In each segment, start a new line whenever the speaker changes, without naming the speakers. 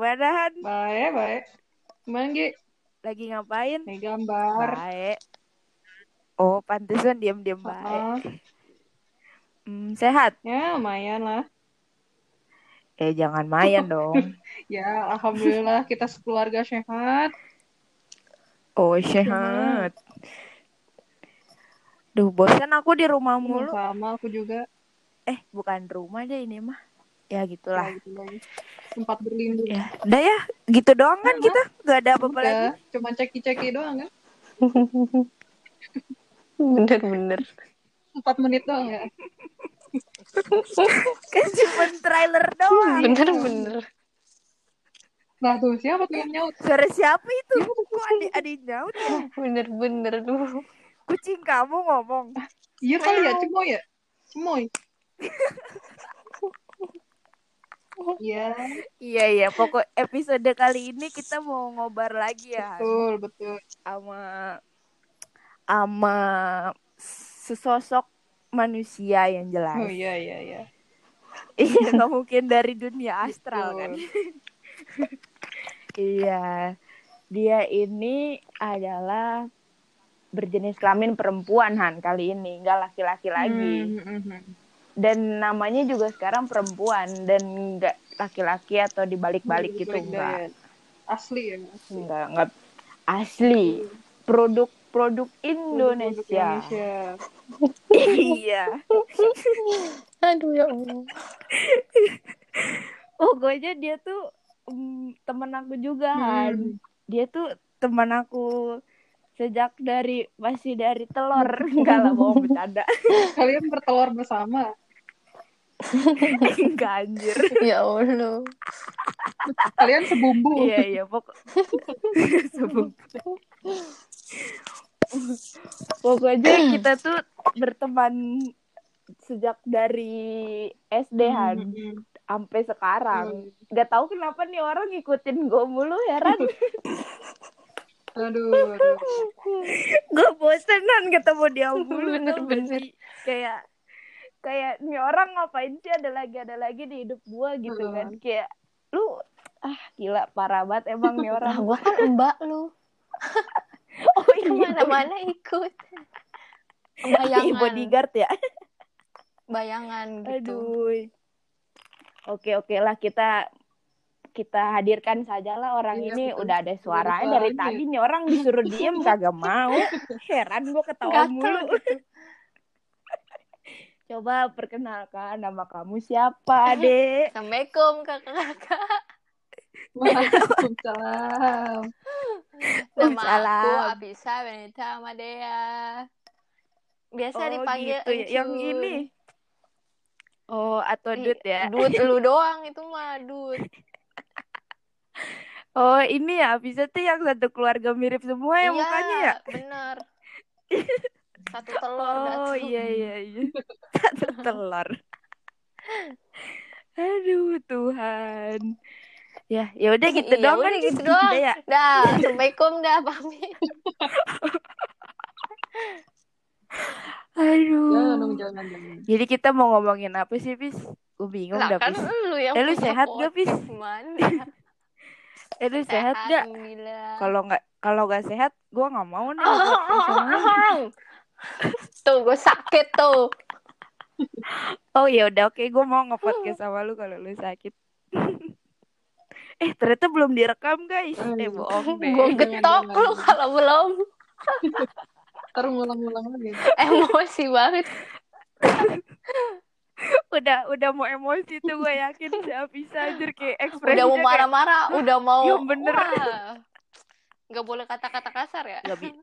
Gimana Han?
baik, baik. Gimana, Gi?
Lagi ngapain?
Nih gambar.
Baik. Oh, pantesan diam-diam baik. Hmm, sehat?
Ya, lumayan lah.
Eh, jangan mayan dong.
Ya, alhamdulillah kita sekeluarga sehat.
Oh, sehat. Duh, bosan aku di rumah
Hmm,
mulu.
sama aku juga.
Eh, bukan rumah deh ini mah. Ya
Ya,
gitulah.
gitu lagi. Tempat berlindung.
Ya, udah ya, gitu doang kan kita. Gak ada apa-apa lagi.
Cuma ceki-ceki doang kan?
Bener-bener.
Empat menit doang ya.
Kan cuma trailer doang.
Bener-bener.
Nah, tuh siapa tuh yang nyaut?
Suara siapa itu? Kok adik adik nyaut ya?
Bener-bener tuh.
Kucing kamu ngomong.
Iya kali ya, cemoy ya? Cemoy. Iya,
Iya iya, pokok episode kali ini kita mau ngobar lagi ya
betul, betul.
sama sama sesosok manusia yang jelas.
Oh iya, iya, iya.
Iya, nggak mungkin dari dunia astral
Betul.
kan. iya. Dia ini adalah berjenis kelamin perempuan Han kali ini, nggak laki-laki lagi.
Hmm, hmm, hmm.
Dan namanya juga sekarang perempuan dan nggak laki-laki atau dibalik-balik gitu enggak.
Asli ya, asli.
Enggak, enggak asli. Produk-produk
Produk
Indonesia.
Indonesia.
iya.
Aduh ya Allah.
Pokoknya dia tuh mm, temen aku juga.
Hmm.
Dia tuh teman aku sejak dari masih dari telur. Enggak lah, bohong bercanda.
Kalian bertelur bersama.
Enggak anjir.
Ya Allah.
Kalian sebumbu.
iya, iya, pokok Sebut. Pokoknya kita tuh berteman sejak dari SD Han
Hmm, hmm,
sampai sekarang. Gak tahu kenapa nih orang ngikutin gue mulu heran.
hmm. Aduh, aduh.
gue bosenan ketemu dia mulu
Bener,
tau gak
bener.
sih? kayak kayak nih orang ngapain sih ada lagi ada lagi di hidup gue gitu
Hmm.
kan kayak lu ah gila parah banget emang nih
Nah,
orang
gua kan mbak lu.
oh iya
Ke mana-mana ikut.
Iya,
Bayangan.
bodyguard ya
Bayangan gitu.
aduh oke oke lah kita kita hadirkan sajalah orang
Iya,
ini
betul.
udah ada suaranya dari tadi nih orang disuruh diem kagak mau heran gue ketawa
Gatel
mulu
gitu.
Coba perkenalkan nama kamu siapa dek
Assalamualaikum kakak-kakak.
Waalaikumsalam.
Nama aku
Salam.
Abisa Benita Amadea. Biasa
Oh,
dipanggil
gitu ya. Yang ini. Oh, atau Dut ya.
Dut lu doang itu mah Dut.
Oh, ini ya. Bisa tuh yang satu keluarga mirip semua ya
Iya,
mukanya ya.
bener. Satu telur dah
Oh, iya iya iya. Satu telur. Aduh, Tuhan. Ya, ya udah gitu
Iya,
doang
udah
kan
gitu doang.
Udah ya.
Dah, Assalamualaikum dah pamit.
Aduh.
Jangan, jangan, jangan.
Jadi kita mau ngomongin apa sih, Pis? Gue bingung
Lah
dah,
kan
Pis.
lu yang
Eh, lu sehat gak,
Gimana?
Eh, lu sehat gak?
Alhamdulillah.
Kalau nggak kalau nggak sehat, gue nggak mau nih. podcast sama lu.
Tuh gue sakit tuh.
Oh ya udah oke gue mau nge-podcast sama lu kalau lu sakit. eh ternyata belum direkam guys. Eh
Aduh.
bohong deh.
Gue getok lu kalau belum.
Ntar ngulang-ngulang lagi.
Emosi banget.
udah udah mau emosi tuh gue yakin siapa bisa anjir kayak ekspresinya
Udah mau
kayak
marah-marah, udah mau.
Ya bener.
Wah. Gak boleh kata-kata kasar ya?
Nggak bi-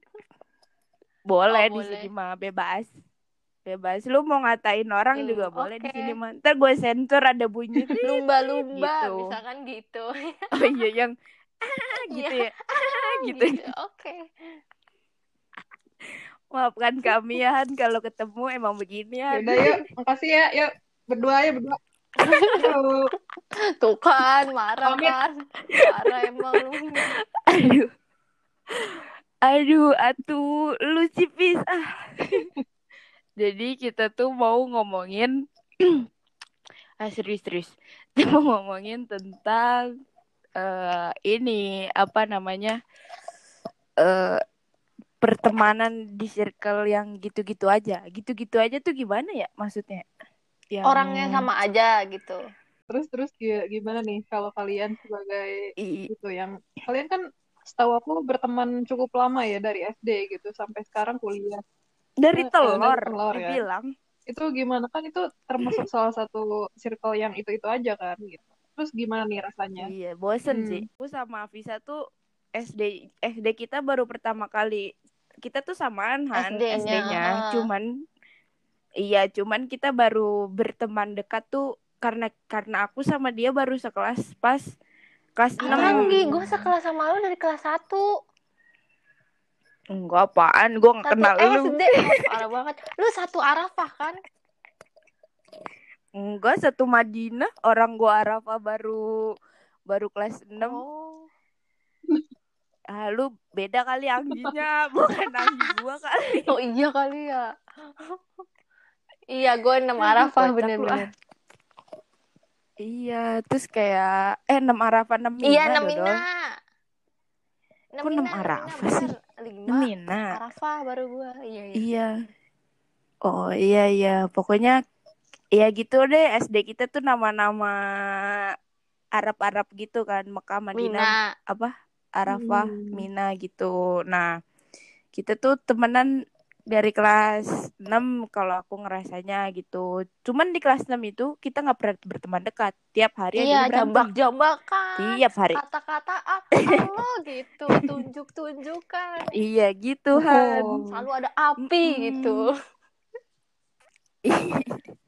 boleh di
Oh, boleh.
sini mah bebas. Bebas lu mau ngatain orang
Hmm,
juga boleh di
oke.
sini mah. Ntar gue sensor ada bunyi.
Lumba-lumba,
Gitu.
misalkan gitu.
oh iya yang ah, gitu ya. Ah, gitu.
Oke.
Maafkan kami ya Han kalau ketemu emang begini ya.
Yaudah, yuk. Makasih ya. Yuk. Berdua ya, berdua.
Tuh kan, marah kan. Marah emang lu.
Aduh. Aduh, atuh, lu cipis. Ah. Jadi kita tuh mau ngomongin ah serius-serius kita mau ngomongin tentang eh ini apa namanya eh pertemanan di circle yang gitu-gitu aja. Gitu-gitu aja tuh gimana ya maksudnya? Yang
Orangnya sama aja gitu.
Terus terus gi- gimana nih kalau kalian sebagai
I-
gitu yang kalian kan setahu aku berteman cukup lama ya dari SD gitu sampai sekarang kuliah.
dari
eh, dari
telur,
telur
dia
ya.
bilang.
Itu gimana kan itu termasuk salah satu circle yang itu-itu aja kan gitu. Terus gimana nih rasanya?
Iya, bosen
Hmm.
sih. Aku sama Afisa tuh SD SD kita baru pertama kali kita tuh samaan Han
SD-nya,
SD-nya,
ah.
cuman iya, cuman kita baru berteman dekat tuh karena karena aku sama dia baru sekelas pas kelas 6.
Apaan Gi? Gue sekelas sama lu dari kelas 1
Enggak apaan, gue gak
Satu
kenal lu.
SD Oh, Parah banget Lu satu Arafah kan?
Enggak, satu Madinah. Orang gua Arafah baru baru kelas 6.
Oh
Ah, lu beda kali angginya, bukan anggi gua kali.
Oh iya kali ya Iya gue 6
Aduh,
Arafah
lu,
bener-bener
Iya, terus kayak eh 6 Arafah 6 Mina
Iya 6
Dodol.
Mina
Kok enam Arafah sih?
5
Mina.
Arafah baru gue Iya iya
Iya. Oh iya iya, pokoknya ya gitu deh SD kita tuh nama-nama Arab-Arab gitu kan, Mekah, Madinah,
Mina
apa? Arafah,
Hmm.
Mina gitu. Nah, kita tuh temenan dari kelas 6 kalau aku ngerasanya gitu. Cuman di kelas 6 itu kita nggak pernah berteman dekat. Tiap hari
Iya
berantem.
jambak-jambakan
Tiap hari.
Kata-kata apa lo gitu Tunjuk-tunjukkan
Iya gitu Han.
Oh.
Selalu ada api
Mm-mm.
gitu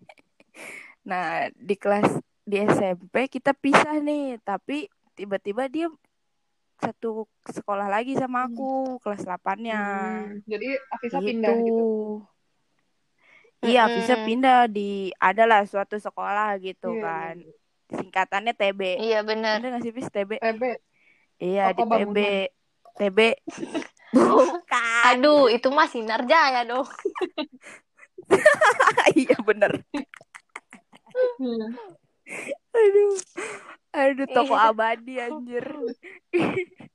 Nah, di kelas di SMP kita pisah nih, tapi tiba-tiba dia satu sekolah lagi sama aku, kelas 8-nya.
Hmm, Jadi Afisa
Gitu.
pindah gitu.
Iya,
Mm-mm.
bisa pindah di adalah suatu sekolah gitu
Iya,
kan. Singkatannya TB.
Iya bener
Bener gak sih, Bis? TB?
TB.
Iya, di
Toko
TB.
bangunan.
TB. Bukan.
Aduh itu mah Sinar Jaya dong
iya, bener.
Hmm.
Aduh. Aduh, toko
Iya.
abadi anjir.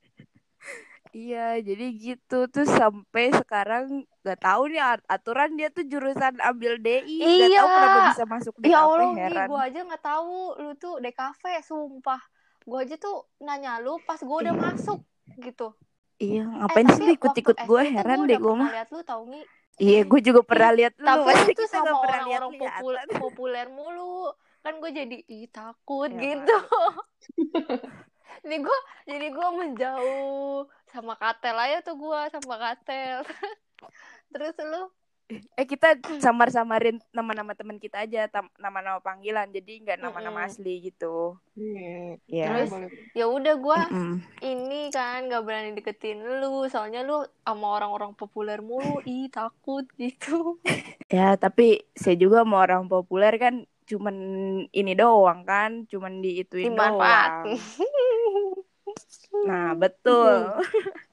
Iya, jadi gitu tuh sampai sekarang gak tahu nih at- aturan dia tuh jurusan ambil DI, gak
Iya.
tahu kenapa bisa masuk DKP
Ya Allah
heran.
gue aja gak tahu Lu tuh DKV sumpah Gue aja tuh nanya lu pas gue udah masuk gitu
Iya,
Eh
ngapain sih
tapi
lu ikut-ikut gue heran
gue
deh gue mah.
lihat lu tau Ngi
Iya, gue juga pernah lihat lu.
Tapi
kita
sama
gak
orang-orang
lihat-lihat.
popul- populer mulu Kan gue jadi ih takut
Ya,
gitu. Jadi gue jadi gue menjauh sama Katel aja tuh gue sama Katel. Terus lu
Eh kita samar-samarin nama-nama teman kita aja, nama-nama panggilan. Jadi nggak nama-nama asli gitu.
Iya.
Iya.
Terus?
Boleh.
ya udah gue ini kan gak berani deketin lu soalnya lu sama orang-orang populer mulu ih takut gitu
Ya, tapi saya juga mau orang populer kan cuman ini doang kan, cuman diituin
dimanfaat
doang. Nah, betul.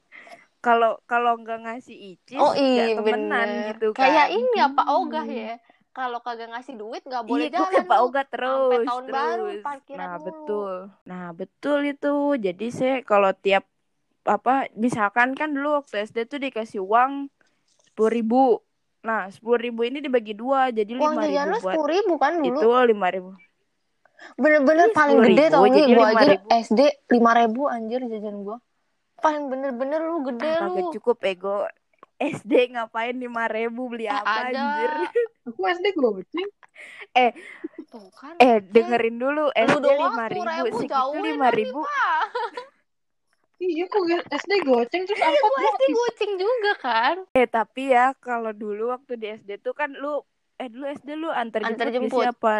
Kalau kalau nggak ngasih icis,
oh iya
temenan
bener
gitu kan.
kayak ini Pak
Hmm.
Ogah ya kalau kagak ngasih duit nggak boleh
Iya, gue
jalan
Pak. Oga terus,
Sampai tahun
terus.
baru parkiran
nah,
mulu.
betul. Nah, betul itu. Jadi saya kalau tiap apa, misalkan kan dulu waktu SD tuh dikasih uang sepuluh ribu. Nah, sepuluh ribu ini dibagi dua, jadi lima ribu buat
sepuluh ribu kan dulu
itu lima ribu.
bener-bener
Ih,
paling
10.000,
gede tau nih gua aja
5.000.
SD lima ribu anjir jajan gua paling bener-bener lu gede
Ah,
lu
cukup ego. SD ngapain lima ribu beli
Eh,
apa
ada.
anjir?
Aku SD goceng.
tuh kan
Eh, dengerin dulu.
lu
SD lima ribu, segitu lima ribu.
Iya, aku SD goceng terus angkot
gua SD goceng juga kan
Eh tapi ya kalau dulu waktu di SD tuh kan lu eh dulu SD lu antar
Antar
jemput,
jemput.
gak sih apa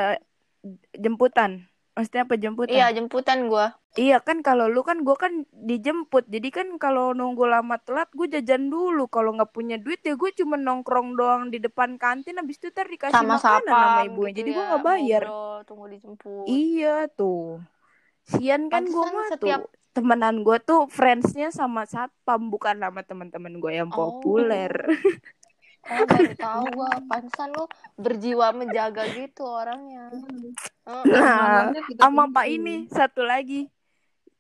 jemputan? Maksudnya apa jemputan?
iya jemputan gua
Iya kan kalau lu kan gua kan dijemput. Jadi kan kalau nunggu lama telat gue jajan dulu. Kalau nggak punya duit ya gue cuma nongkrong doang di depan kantin habis itu ntar dikasih
sama
makanan sama
sapam
ibunya.
gitu
Jadi
ya,
gua nggak bayar.
ngobrol, tunggu dijemput
Iya tuh. Sian kan gue mah
setiap-
tuh. Temenan gue tuh friendsnya sama satpam bukan sama teman-teman gue yang
Oh.
populer.
Oh baru tahu gua pantesan lu berjiwa menjaga gitu orangnya. Heeh.
Nah, sama. Pak ini satu lagi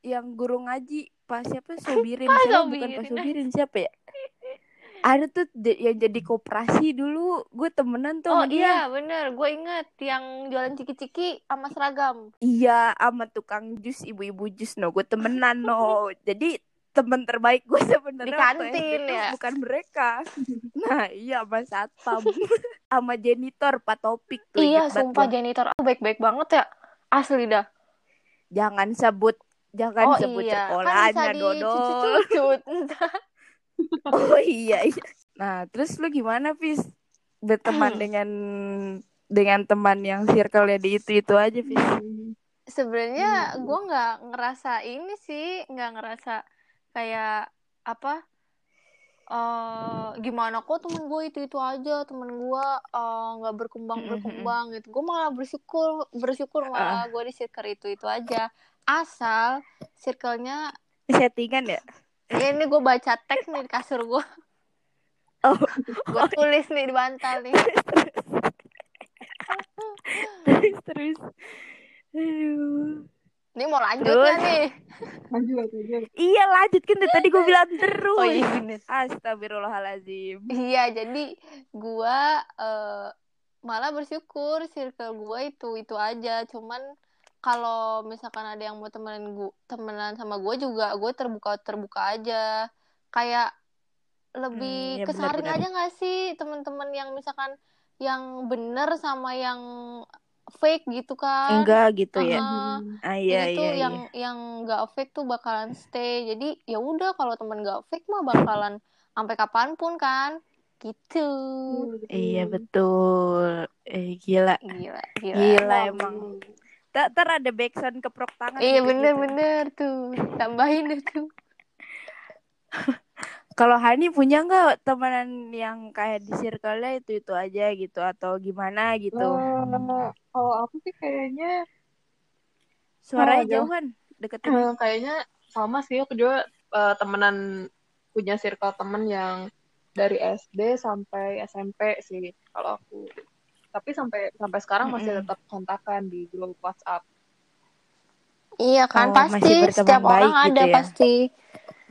yang guru ngaji Pak siapa Sobirin
Pak
Siapa? bukan Pak
Sobirin.
Siapa ya ada tuh yang jadi koperasi dulu gue temenan tuh
Oh
sama dia
iya bener, gue inget yang jualan ciki-ciki sama seragam.
iya sama tukang jus ibu-ibu jus no gue temenan no jadi temen terbaik gue sebenarnya
Di kantin, ya?
bukan mereka nah iya sama satpam sama janitor Pak Topik tuh
Iya,
banget
sumpah janitor aku baik-baik banget ya. Asli dah.
jangan sebut jangan
oh
sebut
iya, kan
sekolahnya dodol
dicucut-cucut.
Oh iya, iya. Nah, terus lu gimana, Fis? Berteman dengan dengan teman yang circle-nya di itu-itu aja, Fis.
Sebenarnya
Hmm.
gue nggak ngerasa ini sih, nggak ngerasa kayak apa? eh gimana kok temen gue itu itu aja temen gue eh, nggak berkembang berkembang gitu gue malah bersyukur bersyukur malah gue di circle itu itu aja asal circle-nya
Settingan ya?
ya ini gue baca teks nih di kasur gue
Oh,
gue tulis nih di bantal nih
terus terus. Aduh.
Ini mau lanjut
Terus?
nih
Lanjut, lanjut.
Iya, lanjut kan dari tadi gue bilang terus.
oh iya bener
Astagfirullahalazim.
Iya, jadi gua eh, malah bersyukur circle gua itu itu aja. Cuman kalau misalkan ada yang mau temenan gua temenan sama gua juga gue terbuka terbuka aja. Kayak lebih
Hmm, ya
kesaring aja nggak sih teman-teman yang misalkan yang bener sama yang fake gitu kan?
Enggak gitu ya.
Heeh.
Ah iya
Jadi tuh
iya.
yang
iya.
yang nggak fake tuh bakalan stay. Jadi ya udah kalau temen nggak fake mah bakalan sampai kapan pun kan. Gitu.
Iya betul. Eh gila.
Gila, gila.
Gila emang. Tak ter ada backsound keprok tangan.
Iya
gitu-gitu.
bener-bener tuh. Tambahin deh tuh.
Kalau Hani punya nggak temenan yang kayak di circle-nya itu itu aja gitu atau gimana gitu?
Eh, kalau aku sih kayaknya
Suaranya
oh, jauh.
jauhan, deketin.
eh, kayaknya sama sih aku juga eh, temenan punya circle temen yang dari SD sampai SMP sih kalau aku. Tapi sampai sampai sekarang masih
Mm-mm.
tetap kontakan di grup WhatsApp.
Iya kan
Oh,
pasti setiap orang
baik gitu
ada
ya?
pasti.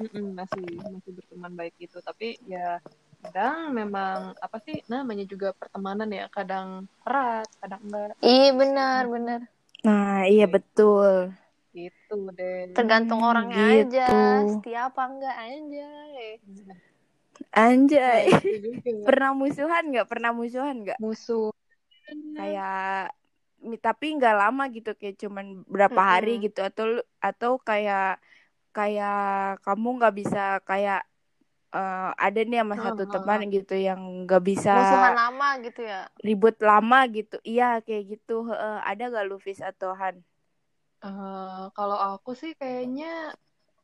Mm-mm, masih masih berteman baik itu. Tapi ya kadang memang apa sih namanya juga pertemanan ya kadang erat, kadang enggak
Iya benar benar.
Nah, iya betul.
gitu deh.
Tergantung orangnya
gitu.
aja. Setia apa enggak aja.
Anjay.
Itu juga.
Pernah musuhan nggak? Pernah musuhan nggak?
musuh
Kayak tapi nggak lama gitu kayak cuman berapa hari gitu atau atau kayak kayak kamu nggak bisa kayak eh, ada nih sama satu
Ah,
teman gitu yang nggak bisa
Musuhan lama gitu ya.
ribut lama gitu. Iya kayak gitu. Heeh. Ada gak lu Fis atau Han?
Eh, kalau aku sih kayaknya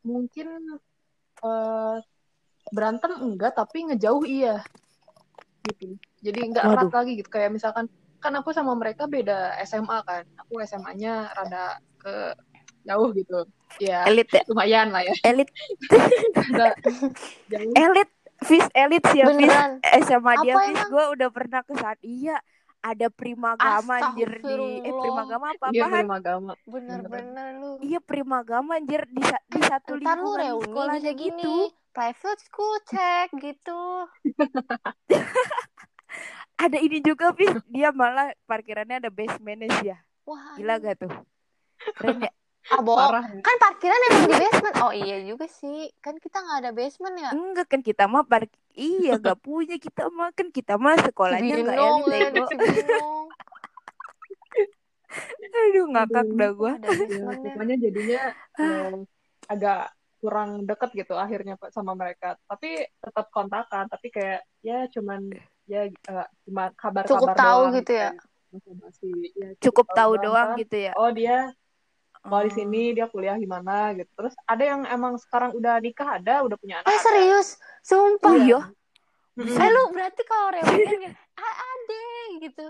mungkin eh, berantem enggak tapi ngejauh iya gitu jadi enggak erat lagi gitu kayak misalkan kan aku sama mereka beda SMA kan aku SMA-nya rada ke jauh gitu ya
Elit ya?
lumayan lah ya
Elit, elit, Fis elit sih ya Fis. SMA dia
Apa
Fis
emang?
gue udah pernah ke saat iya ada primagama anjir di eh primagama apa
dia
apaan?
beragama
Bener-bener lu.
Iya primagama anjir di di satu
Ntar lu
lingkungan
reuni
sekolahnya
bisa
gitu.
gini. Private school cek gitu.
Ada ini juga Fis, dia malah parkirannya ada basementnya sih ya.
Wah,
Gila gak tuh? Keren ya?
Ah, bohong.
parah
Kan parkiran emang di basement. Oh iya juga sih. Kan kita nggak ada basement ya.
Enggak kan kita mah park iya gak punya kita mah kan kita mah sekolahnya gak
Cibinong
elit
ya.
Aduh ngakak dah
basementnya.
pokoknya jadinya eh, agak kurang deket gitu akhirnya Pak, sama mereka tapi tetap kontakan tapi kayak ya cuman ya eh, cuma kabar-kabar
Cukup tahu
doang
gitu ya?
basa-basi. Ya,
Cukup tahu doang
kan.
gitu ya.
oh dia kalau di
Oh.
sini dia kuliah di mana gitu terus ada yang emang sekarang udah nikah ada udah punya anak
Eh
ada.
serius? Sumpah.
Iya.
Mm-mm.
Eh lu berarti kalau reunian ya, ah, ade gitu.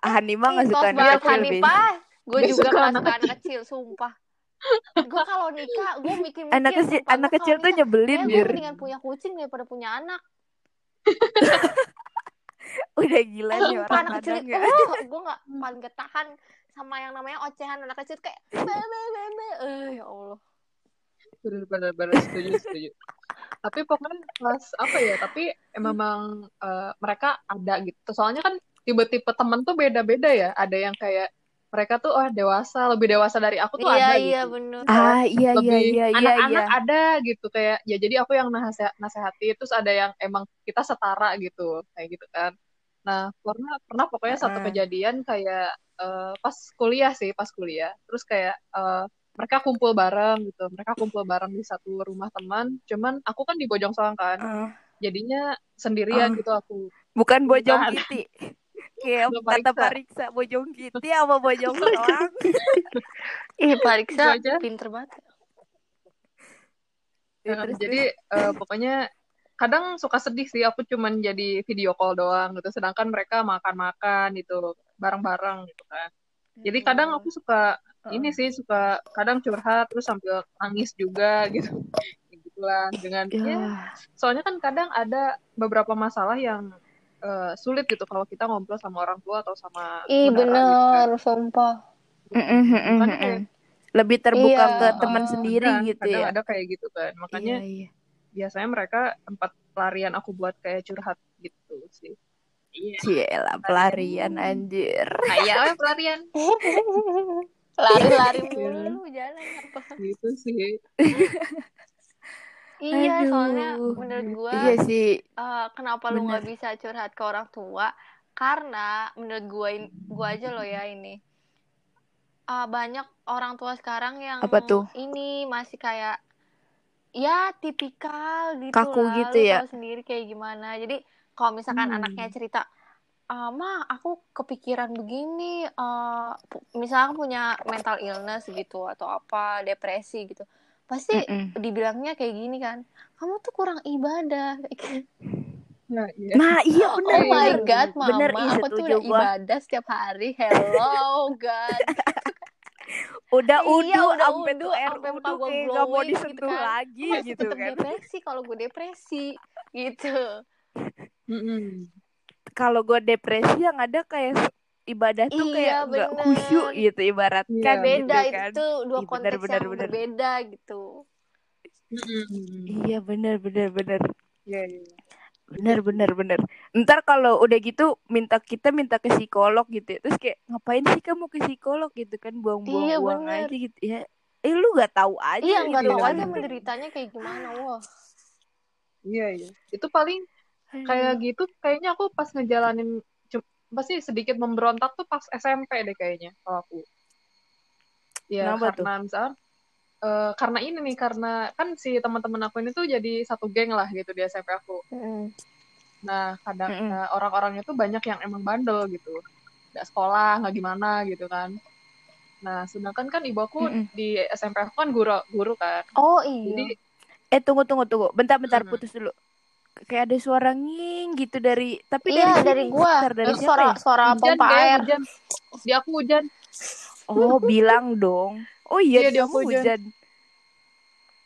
Hani mah
Ih,
gak suka anak kecil.
Gue juga
suka
gak
anak
kecil, sumpah. gue kalau nikah gue mikir mikir
anak kecil anak kecil tuh nyebelin
gue
dir
mendingan punya kucing daripada punya anak
udah gila nih
Sumpah,
orang
anak kecil oh, gue nggak paling getahan sama yang namanya ocehan anak kecil kayak be be be be. Eh ya allah.
Bener setuju setuju. Tapi pokoknya pas apa ya tapi memang eh, mereka ada gitu. Soalnya kan tipe-tipe temen tuh beda-beda ya. Ada yang kayak mereka tuh oh dewasa lebih dewasa dari aku tuh
iya
ada
iya
gitu.
bener.
Ah iya iya
lebih
iya iya
anak-anak
iya.
ada gitu kayak ya jadi aku yang nasehati terus ada yang emang kita setara gitu kayak gitu kan nah pernah pernah pokoknya satu kejadian kayak eh, pas kuliah sih pas kuliah. Terus kayak eh, mereka kumpul bareng gitu. Mereka kumpul bareng di satu rumah teman. Cuman aku kan di Bojong Soang kan.
Ah,
jadinya sendirian
Ah.
gitu aku.
Bukan bojong
Bukan.
kiti kayak kata
pariksa.
pariksa. Bojong kiti apa bojong soang.
Ih Pak
Itu
Riksa
aja.
pinter banget.
Ya,
Nah,
terus,
jadi eh, pokoknya kadang suka sedih sih aku cuman jadi video call doang gitu sedangkan mereka makan-makan gitu bareng-bareng gitu kan. Jadi kadang aku suka ini sih suka kadang curhat terus sambil nangis juga gitu. Gitulah dengan
terus.
ya,
ya
soalnya kan kadang ada beberapa masalah yang eh, sulit gitu kalau kita ngobrol sama orang tua atau sama
ih
saudara gitu kan.
bener sumpah.
Kayak
lebih terbuka
Iya.
ke teman
eh,
sendiri
kadang-
gitu
kadang
ya
ada kayak gitu kan. Makanya
iya iya
biasanya mereka tempat pelarian aku buat kayak curhat gitu sih. Iya.
Cielah pelarian anjir.
Kayak pelarian?
Lari-lari mulu lu jalan apa?
Gitu sih.
Iya soalnya
Aduh.
menurut gua
iya sih.
eh, kenapa lu
Bener.
nggak bisa curhat ke orang tua? Karena menurut gua in- gua aja lo ya ini. Eh, banyak orang tua sekarang yang
Apa tuh?
ini masih kayak ya tipikal gitu
Kaku
lah
gitu
lu
ya?
tahu sendiri kayak gimana jadi kalau misalkan
Hmm.
anaknya cerita "Ah, Ma, aku kepikiran begini eh, pu- misalkan punya mental illness gitu atau apa depresi gitu pasti
Mm-mm.
dibilangnya kayak gini kan kamu tuh kurang ibadah
nah iya
nah iya bener
Oh my god, mama,
Bener, ih,
aku tuh udah ibadah setiap hari. Hello, God.
udah
Iya,
udu
udah
sampai
udu,
tuh air udu
gua
kayak gak mau
gitu
disentuh
kan.
lagi
masih
gitu kan
depresi kalau gue depresi gitu.
Kalau gue depresi yang ada kayak ibadah tuh
Iya,
kayak nggak khusyuk gitu ibaratkan
Iya,
Beda
gitu kan.
itu dua
bener,
konteks
bener,
yang
bener.
berbeda gitu.
Iya bener bener bener
Iya, iya.
Bener bener bener ntar kalau udah gitu minta kita minta ke psikolog gitu ya. terus kayak ngapain sih kamu ke psikolog gitu kan buang-buang
Iya,
aja gitu ya eh lu gak tahu aja
Iya, nggak
gitu
tahu
kan.
aja menderitanya kayak gimana. Wah.
Iya, iya. Itu paling kayak gitu kayaknya aku pas ngejalanin pasti sedikit memberontak tuh pas SMP deh kayaknya kalau aku. Ya
Kenapa tuh?
karena misalnya eh, karena ini nih karena kan si teman-teman aku ini tuh jadi satu geng lah gitu di SMP aku.
Mm.
Nah, kadang
Mm-mm.
eh, orang-orangnya tuh banyak yang emang bandel gitu. Nggak sekolah, nggak gimana gitu kan. Nah, sedangkan kan ibu aku
Mm-mm.
di SMP aku kan guru guru kan.
Oh iya.
Jadi
eh tunggu tunggu tunggu bentar bentar
Hmm.
putus dulu kayak ada suara nging gitu dari tapi
iya
dari
dari gua.
Bentar, dari siapa
suara
ya?
suara
hujan
pompa air.
hujan. Di aku hujan.
oh bilang dong oh iya,
Iya,
di
aku hujan.
hujan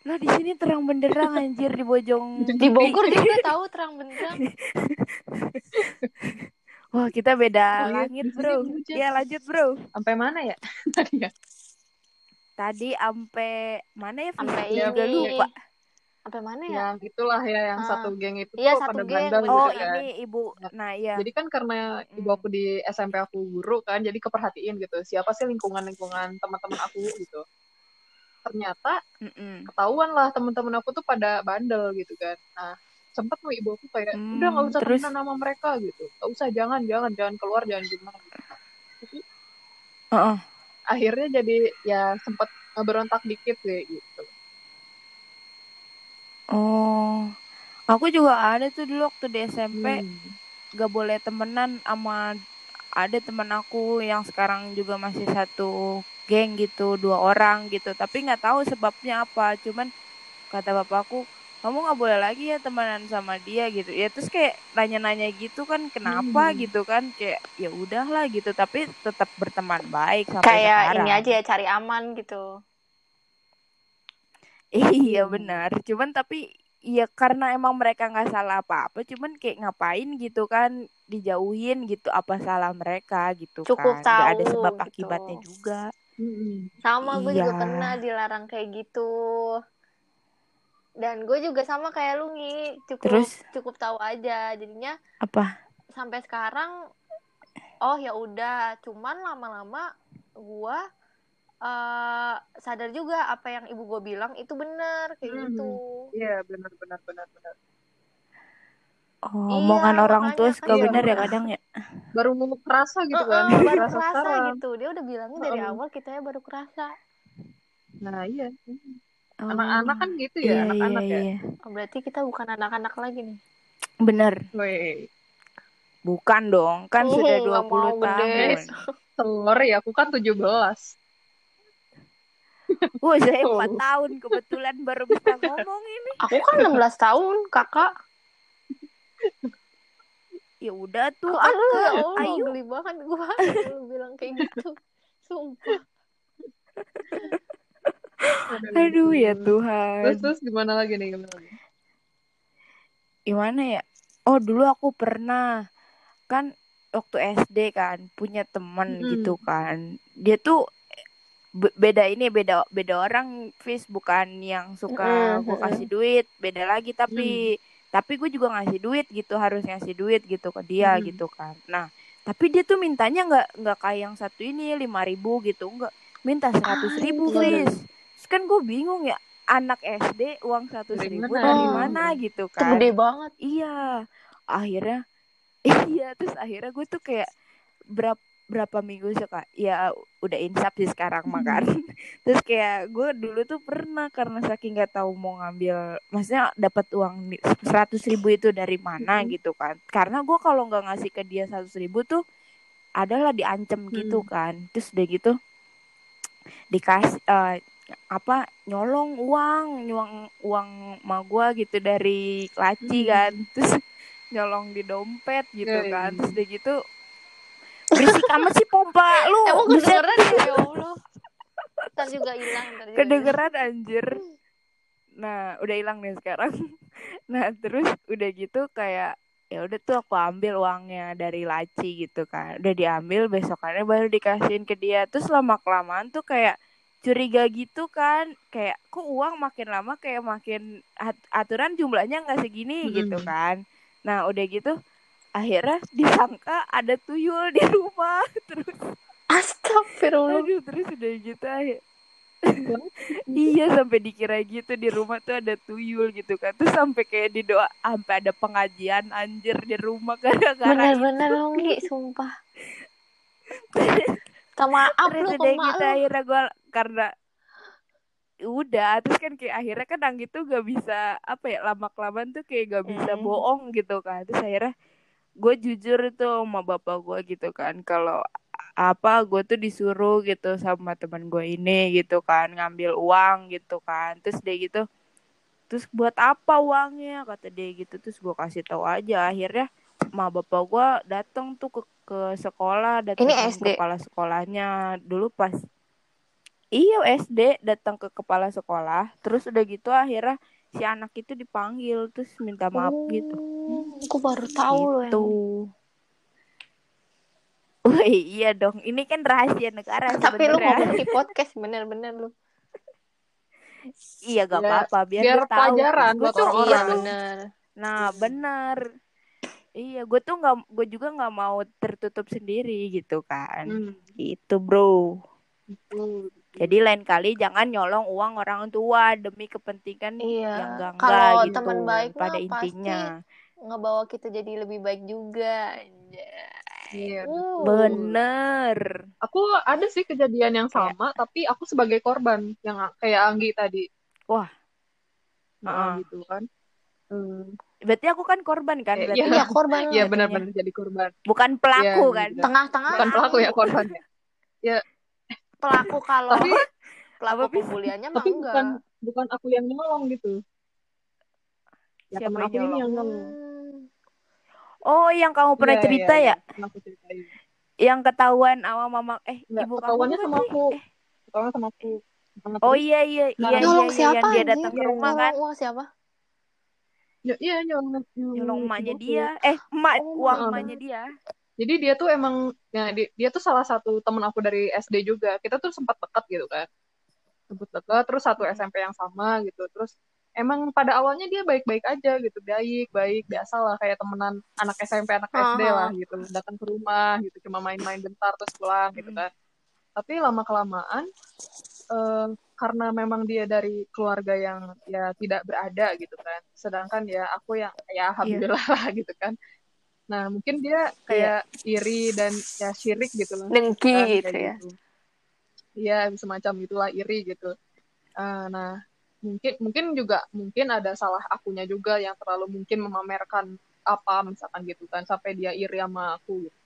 lah di sini terang benderang anjir di Bojong
Di Bogor juga tahu terang benderang.
wah kita beda
Oh, iya,
langit bro ya lanjut bro
Sampai mana ya? Tadi ya.
tadi ampe mana ya
Sampai
juga
ini.
lupa
Sampai mana ya?
Yang itulah ya yang
Ah.
satu geng itu
Iya,
tuh
satu
pada
geng,
bandel gitu
oh
kan.
ini ibu nah iya
Jadi kan karena
Mm.
ibu aku di SMP aku guru kan, jadi keperhatiin gitu. Siapa sih lingkungan-lingkungan teman-teman aku gitu. Ternyata
Mm-mm.
ketahuan lah teman-teman aku tuh pada bandel gitu kan. Nah, sempet mau ibu aku kayak
Hmm,
udah nggak usah
terus?
temenan sama mereka gitu. Nggak usah jangan jangan jangan keluar jangan gimana. Gitu. Tapi
Heeh.
akhirnya jadi ya sempet ngeberontak dikit sih gitu.
Oh. Aku juga ada tuh dulu waktu di SMP
Hmm.
gak boleh temenan sama ada temen aku yang sekarang juga masih satu geng gitu dua orang gitu. Tapi nggak tahu sebabnya apa. Cuman kata bapakku kamu nggak boleh lagi ya temenan sama dia gitu. Ya terus kayak nanya-nanya gitu kan kenapa?
Hmm.
gitu kan. Kayak ya udahlah gitu. Tapi tetap berteman baik sampai
Kayak
sekarang.
ini aja ya cari aman gitu.
Iya benar. Cuman tapi Iya karena emang mereka nggak salah apa-apa, cuman kayak ngapain gitu kan dijauhin gitu apa salah mereka gitu
Cukup
kan. Nggak ada
tahu
sebab
gitu.
akibatnya juga.
Sama gue juga
Iya.
pernah dilarang kayak gitu. Dan gue juga sama kayak lu Ngi, cukup
Terus?
cukup tahu aja. Jadinya
Apa?
sampai sekarang oh ya udah, cuman lama-lama gue eh, sadar juga apa yang ibu gue bilang itu benar kayak
Mhm.
gitu.
Iya, benar benar benar benar.
Oh,
Iya,
omongan orang tua suka
kan-
bener ya
Iya.
kadang ya.
Baru mau kerasa gitu
Eh,
kan.
eh, baru
Kerasa sekarang.
gitu. Dia udah bilangnya dari
Heeh.
awal kita baru kerasa.
Nah, iya.
Oh,
Anak-anak kan gitu
iya,
ya, anak-anak
iya,
ya.
iya.
Oh, berarti kita bukan anak-anak lagi nih.
Bener.
Weh,
Bukan dong, kan
Uh,
sudah
nggak
20
mau
tahun.
telur ya, aku kan 17.
Wah, saya
Oh.
4 tahun kebetulan baru bisa ngomong ini.
Aku kan 16 tahun, kakak.
Ya udah tuh,
Aduh, ya
Kakak.
Allah,
Ayo.
geli banget gua. Lu bilang kayak gitu. Sumpah.
Aduh ya
Terus,
Tuhan.
terus gimana lagi nih? Gimana lagi?
Gimana ya? Oh, dulu aku pernah kan waktu SD kan punya temen
Mm-mm.
gitu kan. Dia tuh beda ini beda beda orang Fis bukan yang suka
Mm-mm,
gue kasih duit beda lagi
Mm.
tapi tapi gue juga ngasih duit gitu harus ngasih duit gitu ke dia
Mm.
gitu kan nah tapi dia tuh mintanya nggak nggak kayak yang satu ini lima ribu gitu nggak minta seratus ribu
iya.
Fis Terus kan gue bingung ya anak SD uang seratus
Dari
ribu
mana?
dari mana gitu
Itu
kan
gede banget.
Iya, akhirnya iya terus akhirnya gue tuh kayak berapa berapa minggu suka ya udah insap sih sekarang makan terus kayak gue dulu tuh pernah karena saking nggak tahu mau ngambil maksudnya dapat uang seratus ribu itu dari mana
Mhm.
gitu kan karena gue kalau nggak ngasih ke dia seratus ribu tuh adalah diancam gitu
Hmm.
kan terus udah gitu dikasih eh, apa nyolong uang nyolong uang ma gua gitu dari laci
Hmm.
kan terus nyolong di dompet gitu
Yoi.
kan terus udah gitu berisik amat sih pompa lu
Emang kedengeran ya, ya Allah. Ntar juga hilang.
Kedengeran anjir. Nah udah hilang nih sekarang. Nah terus udah gitu kayak ya udah tuh aku ambil uangnya dari laci gitu kan. Udah diambil besokannya baru dikasihin ke dia. Terus lama kelamaan tuh kayak curiga gitu kan. Kayak kok uang makin lama kayak makin at- aturan jumlahnya nggak segini
Mm-mm.
gitu kan. Nah udah gitu akhirnya disangka ada tuyul di rumah terus
Astagfirullah.
aduh terus udah gitu akhir iya sampai dikira gitu di rumah tuh ada tuyul gitu kan terus sampai kayak di doa sampai ada pengajian anjir di rumah gara-gara
Bener-bener lu Ngi, sumpah. Minta maaf
terus
lu
udah gitu
lu.
akhirnya gue karena udah terus kan kayak akhirnya kan Anggi tuh gak bisa apa ya lama kelamaan tuh kayak gak bisa
Mm.
bohong gitu kan terus akhirnya gue jujur tuh sama bapak gue gitu kan. Kalau apa gue tuh disuruh gitu sama teman gue ini gitu kan ngambil uang gitu kan. Terus dia gitu terus buat apa uangnya? kata dia gitu. Terus gue kasih tahu aja. Akhirnya ma bapak gue datang tuh ke ke sekolah datang
SD?
kepala sekolahnya. Dulu pas iya SD datang ke kepala sekolah. Terus udah gitu akhirnya si anak itu dipanggil terus minta maaf gitu
Oh, Aku baru tahu loh
gitu.
yang.
Wih, iya dong. Ini kan rahasia negara
Tapi lu ngomong di podcast bener-bener lu.
Iya, gak
Ya,
apa-apa. Biar,
biar
dia tahu.
pelajaran
Gua
buat.
Iya
iya,
bener.
Nah, bener. Iya, gue tuh nggak, gue juga nggak mau tertutup sendiri gitu kan.
Hmm.
Itu bro.
Betul.
Jadi lain kali jangan nyolong uang orang tua demi kepentingan
Iya.
yang enggak
Kalau
gitu.
teman baik mah
pada
pasti
intinya.
Ngebawa kita jadi lebih baik juga.
Iya,
Uh.
Bener.
Aku ada sih kejadian yang
Kayak-
sama, tapi aku sebagai korban yang kayak Anggi tadi.
Wah.
Nah,
Heeh.
gitu kan. Hmm.
Berarti aku kan korban kan?
Eh,
Berarti
iya.
Iya korban.
Iya benar-benar jadi korban.
bukan pelaku
Iya,
kan?
gitu.
Tengah-tengah.
Bukan pelaku ya korbannya.
Pelaku kalau
Tapi
pelaku pembuliannya mah
tapi
enggak.
bukan bukan aku yang nolong gitu. Ya
Siapa
temen
yang
aku ini
nyolong?
yang nolong.
Hmm.
Oh, yang kamu pernah
Iya,
cerita
iya,
ya?
iya. Pernah aku ceritain.
Yang ketahuan sama mama eh
Enggak,
ibu kamu
ketahuannya
bukan
sama
sih?
aku.
Eh,
Ketahuannya sama aku.
Oh
terus
iya iya iya iya
Nyolong
iya
siapa,
yang dia datang ke rumah kan
Nyolong uang siapa?
iya nyolong
nyolong emaknya
ibuku.
dia eh emak
Oh
uang emaknya dia
Jadi dia tuh emang ya dia, dia tuh salah satu temen aku dari SD juga. Kita tuh sempat dekat gitu kan. Sempat dekat terus satu
Hmm.
SMP yang sama gitu. Terus emang pada awalnya dia baik-baik aja gitu. Baik, baik, biasa lah kayak temenan anak SMP, anak SD lah
Aha.
gitu. Datang ke rumah gitu cuma main-main bentar terus pulang gitu
Hmm.
kan. Tapi lama kelamaan eh, karena memang dia dari keluarga yang ya tidak berada gitu kan. Sedangkan ya aku yang ya alhamdulillah lah gitu kan. Nah, mungkin dia kayak iri dan ya syirik gitu loh.
Dengki
kan,
gitu ya.
gitu. Iya, semacam itulah iri gitu. Eh, nah, mungkin mungkin juga mungkin ada salah akunya juga yang terlalu mungkin memamerkan apa misalkan gitu kan sampai dia iri sama aku gitu.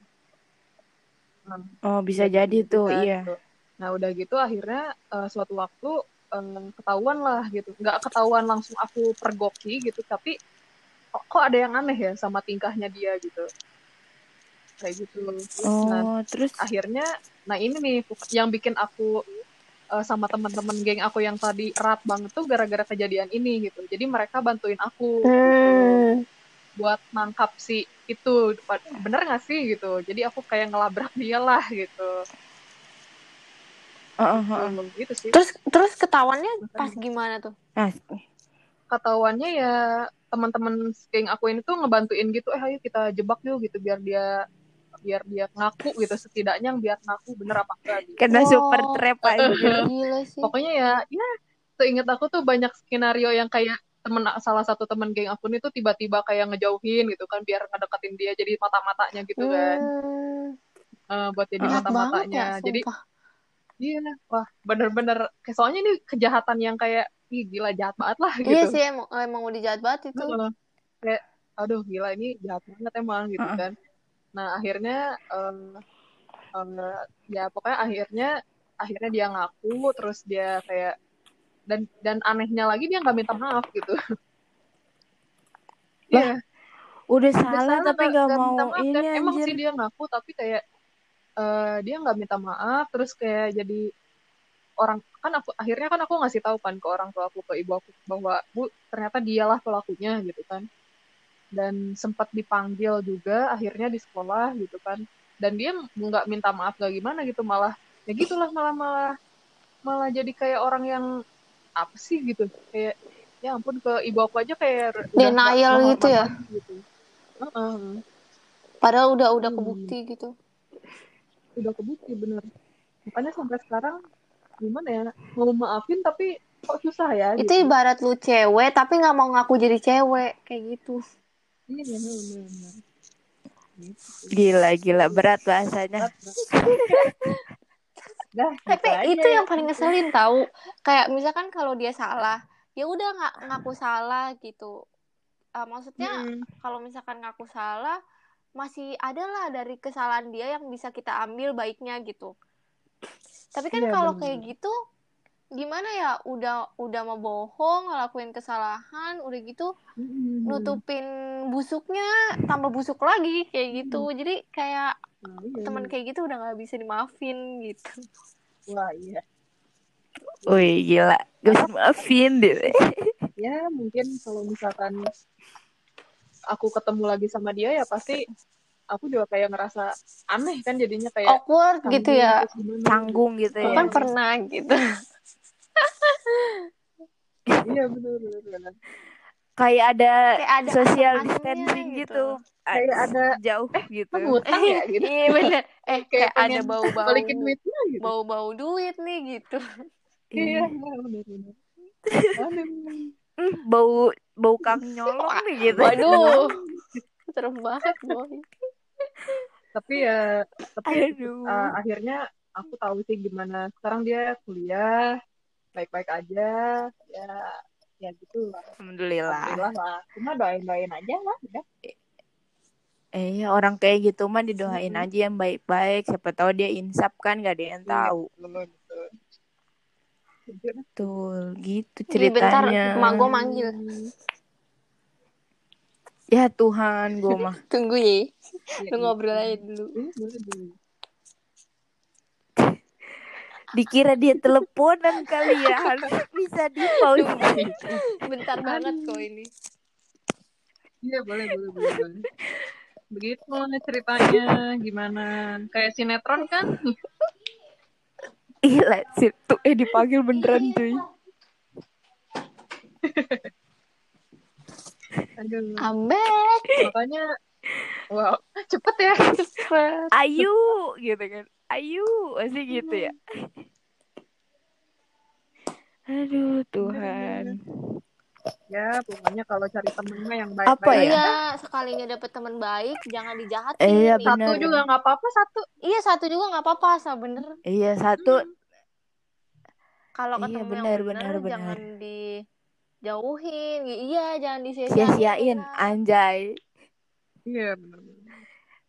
Nah,
oh bisa
udah
jadi
gitu
tuh
kan,
iya
gitu. Nah, udah gitu akhirnya eh, suatu waktu eh, ketahuan lah gitu. Nggak ketahuan langsung aku pergoki gitu, tapi kok, kok ada yang aneh ya sama tingkahnya dia gitu. Kayak gitu. Nah,
oh terus
akhirnya, nah ini nih yang bikin aku eh, sama teman-teman geng aku yang tadi erat banget tuh gara-gara kejadian ini gitu. Jadi mereka bantuin aku gitu
Hmm.
buat nangkap si itu bener gak sih gitu jadi aku kayak ngelabrak dia lah gitu
Heeh, heeh.
Gitu, gitu sih
Terus terus ketahuannya pas gimana tuh?
Nah,
ketahuannya ya teman-teman geng aku ini tuh ngebantuin gitu eh ayo kita jebak yuk gitu biar dia biar dia ngaku gitu setidaknya biar ngaku bener apa enggak gitu.
kena
Wow.
super trap aja
Gila sih.
pokoknya ya ya seingat aku tuh banyak skenario yang kayak temen salah satu temen geng aku ini tuh tiba-tiba kayak ngejauhin gitu kan biar ngedeketin dia jadi mata-matanya gitu kan
Hmm.
Eh, buat jadi
banget
mata-matanya
ya,
jadi. Iya, wah bener-bener. kayak Soalnya ini kejahatan yang kayak, ih gila jahat banget lah gitu.
Iya sih emang, emang udah jahat banget itu.
Heeh. Kayak, aduh gila ini jahat banget emang gitu kan. Nah akhirnya, em, em, ya pokoknya akhirnya, akhirnya dia ngaku, terus dia kayak, dan dan anehnya lagi dia nggak minta maaf gitu. Iya,
udah
udah
salah tapi
nggak-
mau
minta maaf
ini
kan. Emang sih dia ngaku, tapi kayak eh, dia nggak minta maaf, terus kayak jadi orang kan aku akhirnya kan aku ngasih tahu kan ke orang tua aku ke ibu aku bahwa bu ternyata dialah pelakunya gitu kan dan sempat dipanggil juga akhirnya di sekolah gitu kan dan dia nggak minta maaf gak gimana gitu malah ya gitulah malah malah malah jadi kayak orang yang apa sih gitu kayak ya ampun ke ibu aku aja kayak
Denial gitu ya.
gitu Heeh.
Padahal udah udah
Hmm.
kebukti gitu.
udah kebukti bener makanya sampai sekarang gimana ya mau maafin tapi kok susah ya
Itu
gitu.
ibarat lu cewek tapi nggak mau ngaku jadi cewek kayak gitu.
Iya, bener, bener, bener. Gitu sih.
gila gila berat bahasanya.
Dah,
Tapi
aja
itu
ya.
yang paling ngeselin tahu. Kayak misalkan kalau dia salah, ya udah nggak ngaku salah gitu. Ah, maksudnya
Mm-mm.
kalau misalkan ngaku salah, masih ada lah dari kesalahan dia yang bisa kita ambil baiknya gitu. Tapi kan
Iya,
kalau kayak gitu, gimana ya? Udah udah mau bohong, ngelakuin kesalahan, udah gitu
Mm-mm.
nutupin busuknya, tambah busuk lagi kayak gitu. Jadi kayak
iya.
teman kayak gitu udah nggak bisa dimaafin gitu.
Wah, iya.
wih gila gue harus maafin deh
Ya, mungkin kalau misalkan aku ketemu lagi sama dia ya pasti aku juga kayak ngerasa aneh kan jadinya kayak
Awkward gitu ya.
gimana.
canggung gitu
Aku
ya
kan pernah gitu.
Iya, bener.
kayak ada
Kayak ada
social distancing
gitu.
gitu,
Kayak ada-
jauh gitu
Kan ngutang ya gitu.
Iya bener. Eh kayak, ada
pengen
bau-bau
balikin duitnya gitu.
bau-bau duit nih gitu.
Iya, bener, bener. Aduh.
Hmm, bau bau kang nyolong nih gitu
Waduh. Serem banget boy.
Tapi ya, tapi
aduh.
uh, akhirnya aku tahu sih gimana. Sekarang dia kuliah baik-baik aja ya ya gitu. Lah
alhamdulillah.
Alhamdulillah lah. Cuma doain doain aja lah udah.
Eh ya, orang kayak gitu mah didoain
Mm-mm.
aja yang baik-baik. Siapa tahu dia insap kan gak ada yang tahu.
Betul, betul.
Gitu
Nih, bentar,
ceritanya.
emak gua manggil.
Ya Tuhan, gue mah.
Tunggu ya.
Iya,
Lu
iya.
ngobrol aja dulu.
Iya.
Dikira dia teleponan kali ya. Harus bisa di pause.
bentar banget kok ini
Iya boleh boleh boleh. boleh. Begitu nih ceritanya gimana? Kayak sinetron kan?
Gila, situ eh dipanggil beneran cuy.
Aduh.
ambek
Makanya wow cepet ya.
cepet
Ayu gitu kan. Ayu, masih gitu ya. Aduh, Tuhan.
Ya pokoknya kalau cari temennya yang baik-baik.
Apa ya?
iya sekalinya dapet teman baik jangan dijahatin
Iya,
Nih.
Satu
Benar.
juga nggak apa-apa satu.
iya satu juga nggak apa-apa asal bener
Iya, satu
kalau
Iya,
ketemu yang
benar,
bener
benar, benar.
Dijauhin iya jangan disia-siain
sia-siain
Iya.
anjay.
Iya benar.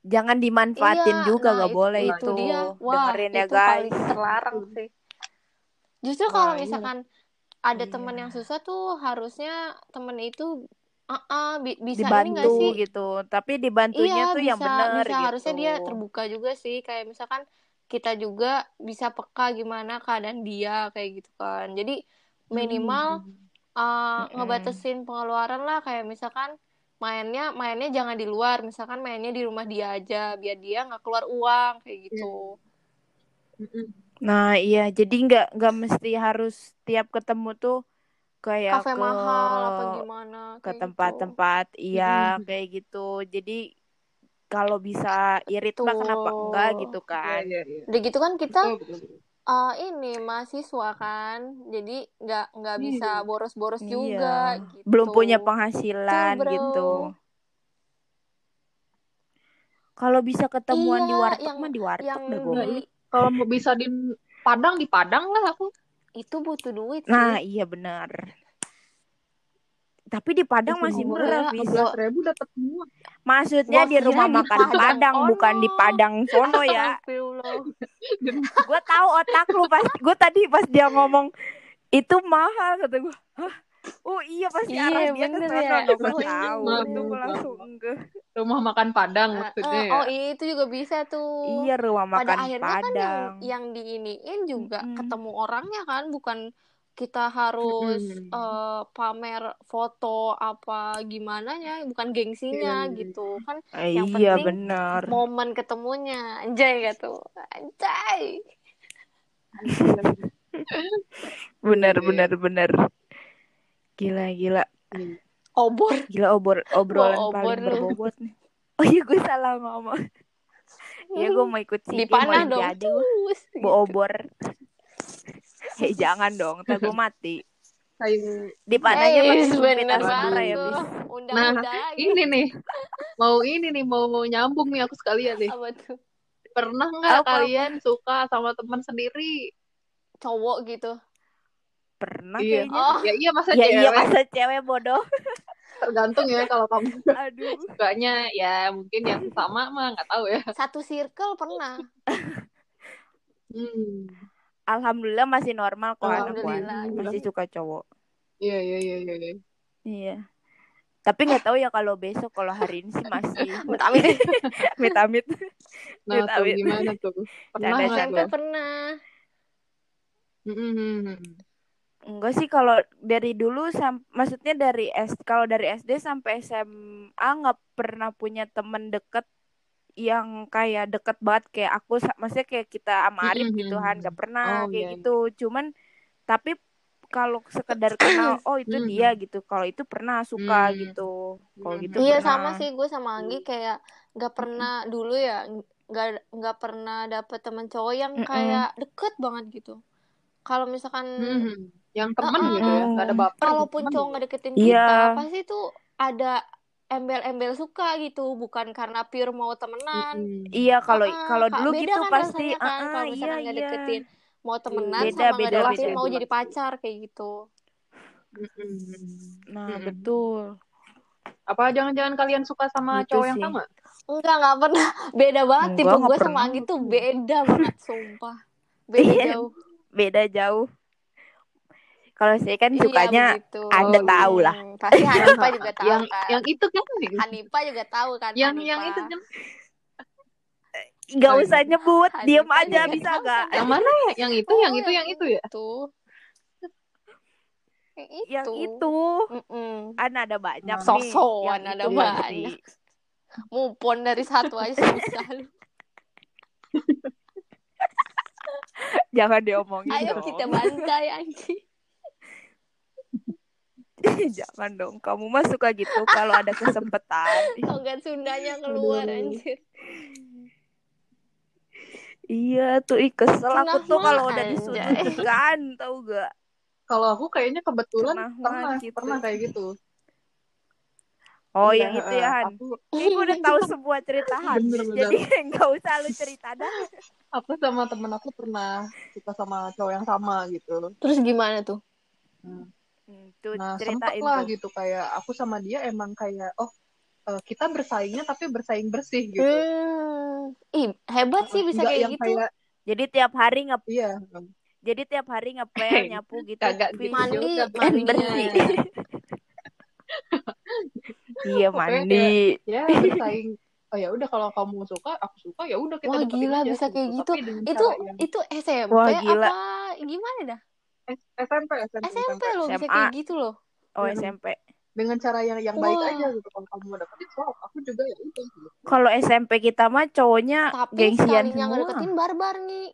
Jangan dimanfaatin
Iya,
juga
nah,
gak boleh
itu,
itu.
dia wah
Dengerin ya
itu
guys.
paling terlarang sih justru kalau
Wah, iya.
misalkan ada
Iya.
teman yang susah tuh harusnya temen itu ah ah, bi- bisa ini nggak
Dibantu
sih
gitu. Tapi dibantunya
iya
tuh
bisa
yang bener
bisa
gitu.
harusnya dia terbuka juga sih kayak misalkan kita juga bisa peka gimana keadaan dia kayak gitu kan jadi minimal uh,
Mm-mm.
ngebatasin pengeluaran lah kayak misalkan mainnya mainnya jangan di luar misalkan mainnya di rumah dia aja biar dia nggak keluar uang kayak gitu
Mm-mm.
Nah, iya, jadi nggak nggak mesti harus tiap ketemu tuh kayak
kafe
ke
mahal apa gimana
ke
gitu.
tempat-tempat iya
Mm-mm.
kayak gitu. Jadi kalau bisa irit mah kenapa
Tuh.
enggak gitu
Iya
kan.
iya iya.
udah gitu kan kita
Betul, betul, betul.
Uh, ini mahasiswa kan jadi nggak nggak
Iya.
bisa boros-boros
Iya.
juga gitu
Belum punya penghasilan
Tuh,
gitu. Kalau bisa ketemuan di
Iya,
warteg
yang-
mah di warteg
yang
dah gue.
di
Kalau mau bisa di Padang di Padang lah aku.
itu butuh duit sih.
Nah, iya benar. Tapi di Padang masih murah.
Belas ribu dapat semua.
Maksudnya di rumah
di
makan Padang,
Padang. Oh,
bukan di. Padang sono ya. Gue tahu otak lu pas gue tadi pas dia ngomong itu mahal kata gue. Oh iya pasti
Iya,
arah dia ke sono
ya.
dong gue tahu. Itu langsung enggak.
Rumah makan Padang maksudnya ya.
oh itu juga bisa tuh
Iya rumah
pada
makan
akhirnya kan yang
Padang.
yang diiniin juga
Mm-mm.
ketemu orangnya kan bukan kita harus
Mm-mm.
eh, pamer foto apa gimana ya bukan gengsinya
Iya, iya,
gitu kan
Eh,
yang
iya
penting
benar.
momen ketemunya anjay gitu anjay
Benar
Iya.
benar benar. Gila gila.
obor
Gila obor obrolan
obor
paling
lu.
berbobot nih. Oh iya gue salah ngomong. Iya gue mau ikut sih
dipanah dong
Olimpiade gue. Bu
gitu.
obor. Eh jangan dong, ntar gue mati.
Kayak
Di panahnya
Eh,
pakai sumpit
banget
ya, bis.
Nah,
lagi
ini nih. Mau ini nih mau nyambung nih aku sekalian nih.
apa tuh
Pernah nggak kalian suka sama teman sendiri?
cowok gitu
Pernah
Iya.
kayaknya.
oh
Ya iya masa
Ya iya
cewek
masa cewek bodoh.
tergantung ya kalau kamu
Aduh.
sukanya ya mungkin yang sama mah nggak tahu ya.
satu circle pernah
Hmm.
Alhamdulillah masih normal kok anak. Masih suka cowok.
Iya iya iya iya. iya.
Iya. Tapi nggak tahu ya kalau besok kalau hari ini sih masih
amit-amit
amit-amit.
Nah tuh gimana tuh? Pernah
Canda,
nggak
SMP
tuh?
pernah
Hmm.
Enggak sih kalau dari dulu sam maksudnya dari S kalau dari SD sampai SMA nggak pernah punya temen deket yang kayak deket banget kayak aku maksudnya kayak kita sama Arif
Mm-mm.
gitu kan nggak pernah
Oh,
kayak
iya,
gitu cuman tapi kalau sekedar kenal oh itu
Mm.
dia gitu kalau itu pernah suka
Mm.
gitu kalau
Mm.
gitu
iya
pernah.
sama sih gue sama Anggi kayak nggak pernah dulu ya nggak nggak pernah dapet teman cowok yang kayak deket banget gitu kalau misalkan
Hmm. Yang teman
Uh-uh.
gitu ya, nggak ada baper.
kalaupun
temen
cowok
gitu.
nggak deketin
Iya.
kita pasti tuh ada embel-embel suka gitu bukan karena pure mau temenan
iya kalau
Ah,
kalau dulu
beda
gitu
kan
pasti
rasanya kan
ah,
kalau
iya
misalkan nggak
iya
deketin mau temenan
Beda,
sama
beda,
deketin
beda.
mau jadi pacar kayak gitu
nah
Mm-mm.
betul
Apa jangan-jangan kalian suka sama
Gitu
cowok yang
sih.
sama?
enggak nggak pernah beda banget
Enggak,
tipe gue sama. Anggi tuh beda banget sumpah beda
Iya.
jauh
beda jauh kalau saya kan
Iya,
sukanya
begitu.
Anda
Oh,
tahu lah.
Hmm, pasti Hanifa juga tahu
yang
kan
yang itu kan
Hanifa juga tahu kan
yang
Hanifa.
yang itu kan
Gak
Oh,
usah nyebut,
Hanifah
diem aja
juga
bisa
tahu
gak?
kan?
Yang mana? Yang itu,
Oh,
yang itu, yang itu ya?
itu. Yang itu.
Yang itu, kan ada banyak
Nah.
Yang
ada
itu
banyak. Mupon dari satu aja susah lu.
Jangan diomongin
Ayo
dong.
kita bantai anjing.
Jangan dong. Kamu mah suka gitu kalau ada kesempatan.
Logat Sundanya keluar
Aduh.
anjir.
Iya tuh, ih kesel aku tuh kalau udah
anjay.
disudutkan, tau gak?
Kalau aku kayaknya kebetulan
Cenah
pernah,
gitu.
pernah kayak gitu.
Oh
Iya,
yang itu
eh,
ya Han.
Aku,
gue udah tahu semua cerita Han.
Bener, bener.
Jadi nggak usah lu cerita dah.
aku sama temen aku pernah suka sama cowok yang sama gitu.
Terus gimana tuh?
Hmm.
Hmm, tuh
Nah, sempet lah
tuh.
gitu kayak aku sama dia emang kayak oh eh, kita bersaingnya tapi bersaing bersih gitu.
Hmm. Ih, hebat sih bisa
Nggak
kayak
yang
gitu.
kayak
Jadi tiap hari nge
iya
jadi tiap hari ngepel nyapu gitu.
kagak gitu
Mandi, mandinya.
bersih. Iya mandi.
ya bersaing oh ya udah kalau kamu suka aku suka ya udah kita
Wah, gila,
aja
bisa kayak gitu.
Dengan
Itu
yang-
itu SMP
Wah, gila.
apa gimana dah?
S- SMP SMP
SMP loh bisa kayak gitu loh.
Oh
Hmm.
SMP.
dengan cara yang yang baik
Wah.
aja gitu kalau kamu mau dapetin so aku juga ya udah gitu.
Kalau SMP kita mah cowoknya
Tapi
gengsian semua.
ngedeketin barbar nih.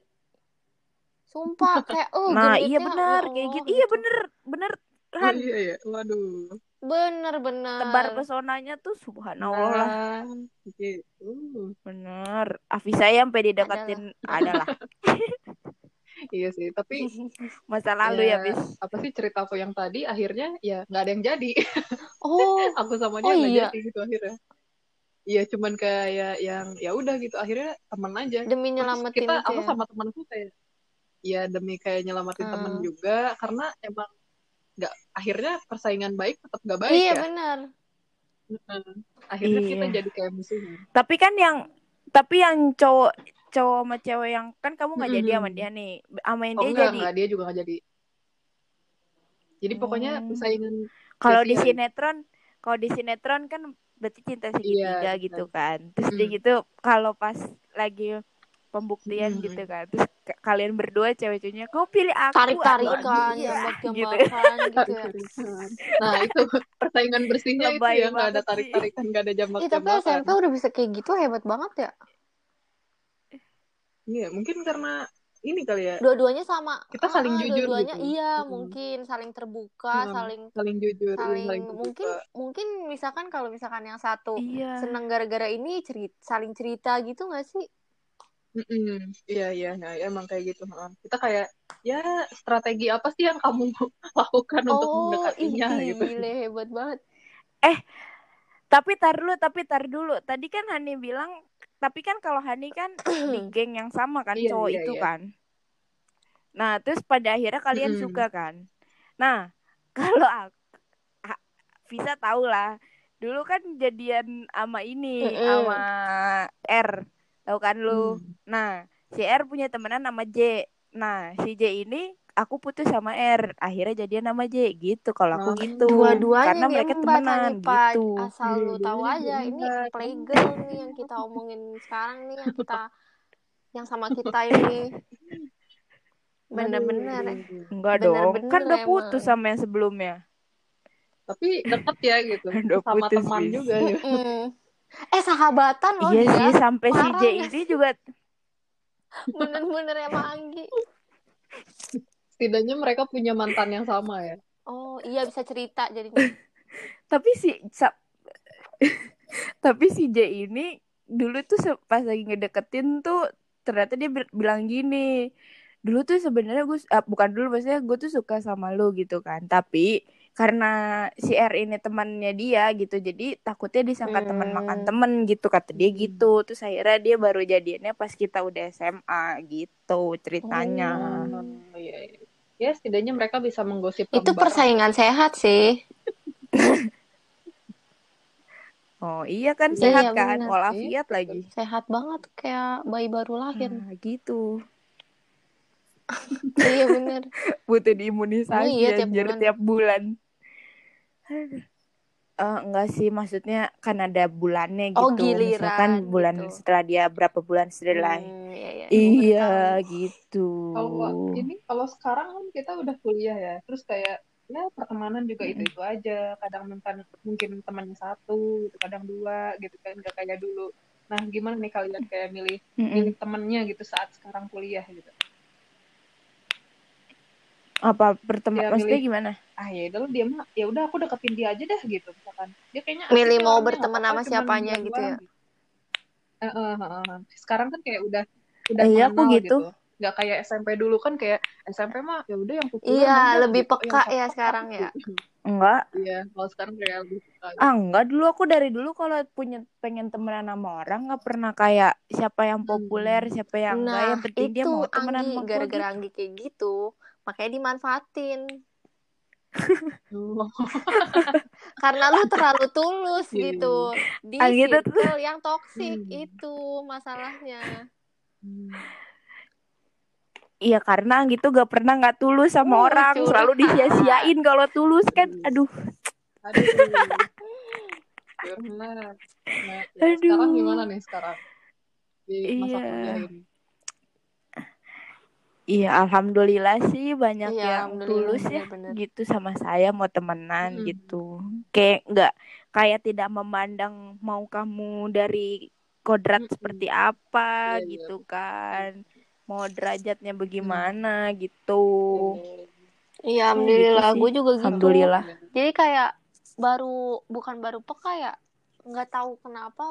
Sumpah kayak oh
Nah iya benar
ya
kayak
Allah,
gitu. Iya bener bener
Oh,
Han.
iya ya waduh
Bener bener.
Tebar pesonanya tuh subhanallah.
nah, gitu
Bener. Afisa ya sampai dideketin adalah
iya sih tapi
masa lalu ya,
Ya,
bis.
apa sih cerita aku yang tadi akhirnya ya nggak ada yang jadi
Oh,
aku sama
Oh,
dia nggak
iya.
jadi gitu akhirnya iya cuman kayak yang ya udah gitu akhirnya temen aja
demi
Terus
nyelamatin
kita
itu
aku
ya.
sama temanku kayak ya demi kayak nyelamatin
Hmm.
temen juga karena emang nggak akhirnya persaingan baik tetap nggak baik
Iya
ya
benar.
Akhirnya kita
Iya.
jadi kayak musuhnya
Tapi kan yang tapi yang cowok cowok sama cewek yang kan kamu nggak jadi sama dia nih, sama yang
oh
dia
enggak
jadi.
enggak dia juga nggak jadi jadi pokoknya
Hmm.
persaingan
Kalau di sinetron, kalau di sinetron kan berarti cinta segitiga
Iya,
gitu kan. Terus dia
Hmm.
gitu kalau pas lagi pembuktian
Hmm.
gitu kan. Terus kalian berdua cewek-ceweknya, kau pilih aku
Tarik tarikan,
dia?"
jambak
gitu.
jambakan gitu ya.
nah itu persaingan bersihnya itu
Lebay
ya nggak ada tarik tarikan nggak ada jambak
Ih, tapi
jambakan
SMP udah bisa kayak gitu hebat banget ya.
Iya mungkin karena ini kali ya
Dua-duanya sama.
Kita saling
Ah,
jujur
Dua-duanya
gitu.
iya,
Hmm.
mungkin saling terbuka,
Hmm,
saling
saling jujur iya,
saling
saling terbuka.
mungkin mungkin misalkan kalau misalkan yang satu
Iya.
seneng gara-gara ini cerita saling cerita gitu gak sih?
Mm-mm. Iya iya nah, emang kayak gitu heeh. kita kayak ya strategi apa sih yang kamu lakukan untuk
Oh,
mendekatinya
ih,
gitu
gile hebat banget.
Tapi tar dulu, tapi tar dulu. Tadi kan Hani bilang, tapi kan kalau Hani kan di geng yang sama kan
Iya,
cowok
iya,
itu
iya.
kan. Nah, terus pada akhirnya kalian
Mm-mm.
suka kan. Nah, kalau aku bisa tahu lah. Dulu kan jadian sama ini,
Mm-mm.
sama R. Tahu kan lu?
Hmm.
Nah, si R punya temenan sama J. Nah, si J ini aku putus sama R. Akhirnya jadian sama J gitu. Kalau aku
Oh.
gitu.
Dua-duanya
Karena mereka temenan gitu.
Asal
Iya,
lu tahu
dua-duanya
aja ini
diembat.
playgirl nih yang kita omongin sekarang nih yang kita yang sama kita ini. Bener-bener.
Enggak dong. Kan udah
emang.
putus sama yang sebelumnya.
tapi deket ya gitu
Udah
sama
putus,
teman
Bis.
juga ya.
Eh sahabatan loh
iya
dia.
sih sampai si
Parah
J
nggak
ini
sih?
juga
Bener-bener emang Anggi.
setidaknya mereka punya mantan yang sama ya
Oh iya bisa cerita jadinya.
tapi si tapi si J ini dulu tuh pas lagi ngedeketin tuh ternyata dia bil- bilang gini dulu tuh sebenarnya gue ah, bukan dulu maksudnya gue tuh suka sama lu gitu kan tapi karena si R ini temannya dia gitu jadi takutnya disangka teman
Hmm.
makan temen gitu kata dia
Hmm.
gitu terus akhirnya dia baru jadiannya pas kita udah SMA gitu ceritanya.
Oh, iya, iya. Ya setidaknya mereka bisa menggosip
Itu persaingan sehat sih.
oh iya kan
Iya,
sehat
iya,
kan walafiat lagi
Sehat banget kayak bayi baru lahir.
nah gitu
iya bener.
butuh diimunisasi
Oh iya, tiap
anjir
bulan.
tiap bulan. Eh, enggak sih maksudnya kan ada bulannya gitu.
Oh, giliran
Misalkan bulan
gitu.
setelah dia berapa bulan setelah
Hmm, iya, iya.
Iya
Gua
gitu.
Kalau ini kalau sekarang kan kita udah kuliah ya, terus kayak ya pertemanan juga itu itu aja. Kadang mungkin mungkin temannya satu, gitu, kadang dua, gitu kan, nggak kayak dulu. Nah, gimana nih kalian kayak milih milih temennya gitu saat sekarang kuliah gitu?
Apa pertemuan
Ya,
maksudnya
milih.
gimana?
Ah ya udah dia mah ya udah aku deketin dia aja dah gitu misalkan. Dia kayaknya
Milih mau berteman sama siapanya gitu ya?
Eh, eh, eh, eh. Sekarang kan kayak udah udah
Iya, aku
mengenal
gitu.
Nggak kayak SMP dulu kan kayak SMP mah ya udah yang populer
Iya, lebih
gitu.
peka ya sekarang ya.
gitu.
Enggak.
Iya, kalau sekarang kayak lebih suka. gitu.
Ah, enggak dulu aku dari dulu kalau punya pengen temenan sama orang nggak pernah kayak siapa yang populer, siapa yang enggak,
Nah,
yang penting dia
itu
mau temenan sama
gara-gara
gitu.
Anggi kayak gitu, makanya dimanfaatin. Karena lu terlalu tulus
Iya,
gitu. Di
Anggi tuh-
circle yang toksik
Hmm.
itu masalahnya.
Hmm.
Iya karena gitu gak pernah nggak tulus sama
Uh,
orang,
curhat.
selalu disia-siain kalau tulus kan. Aduh,
Aduh. Nah, ya,
Aduh.
sekarang gimana nih sekarang? Di masa
Iya.
kuliah ini.
Iya alhamdulillah sih banyak
Iya,
yang tulus ya
bener-bener.
gitu sama saya mau temenan
Mm-mm.
gitu. Kayak nggak kayak tidak memandang mau kamu dari kodrat
Mm-mm.
seperti apa
Iya, iya.
gitu kan. Mau derajatnya bagaimana gitu.
Iya,
Oh,
alhamdulillah.
gitu.
Gue juga gitu.
Alhamdulillah.
Jadi kayak baru bukan baru peka ya, nggak tahu kenapa.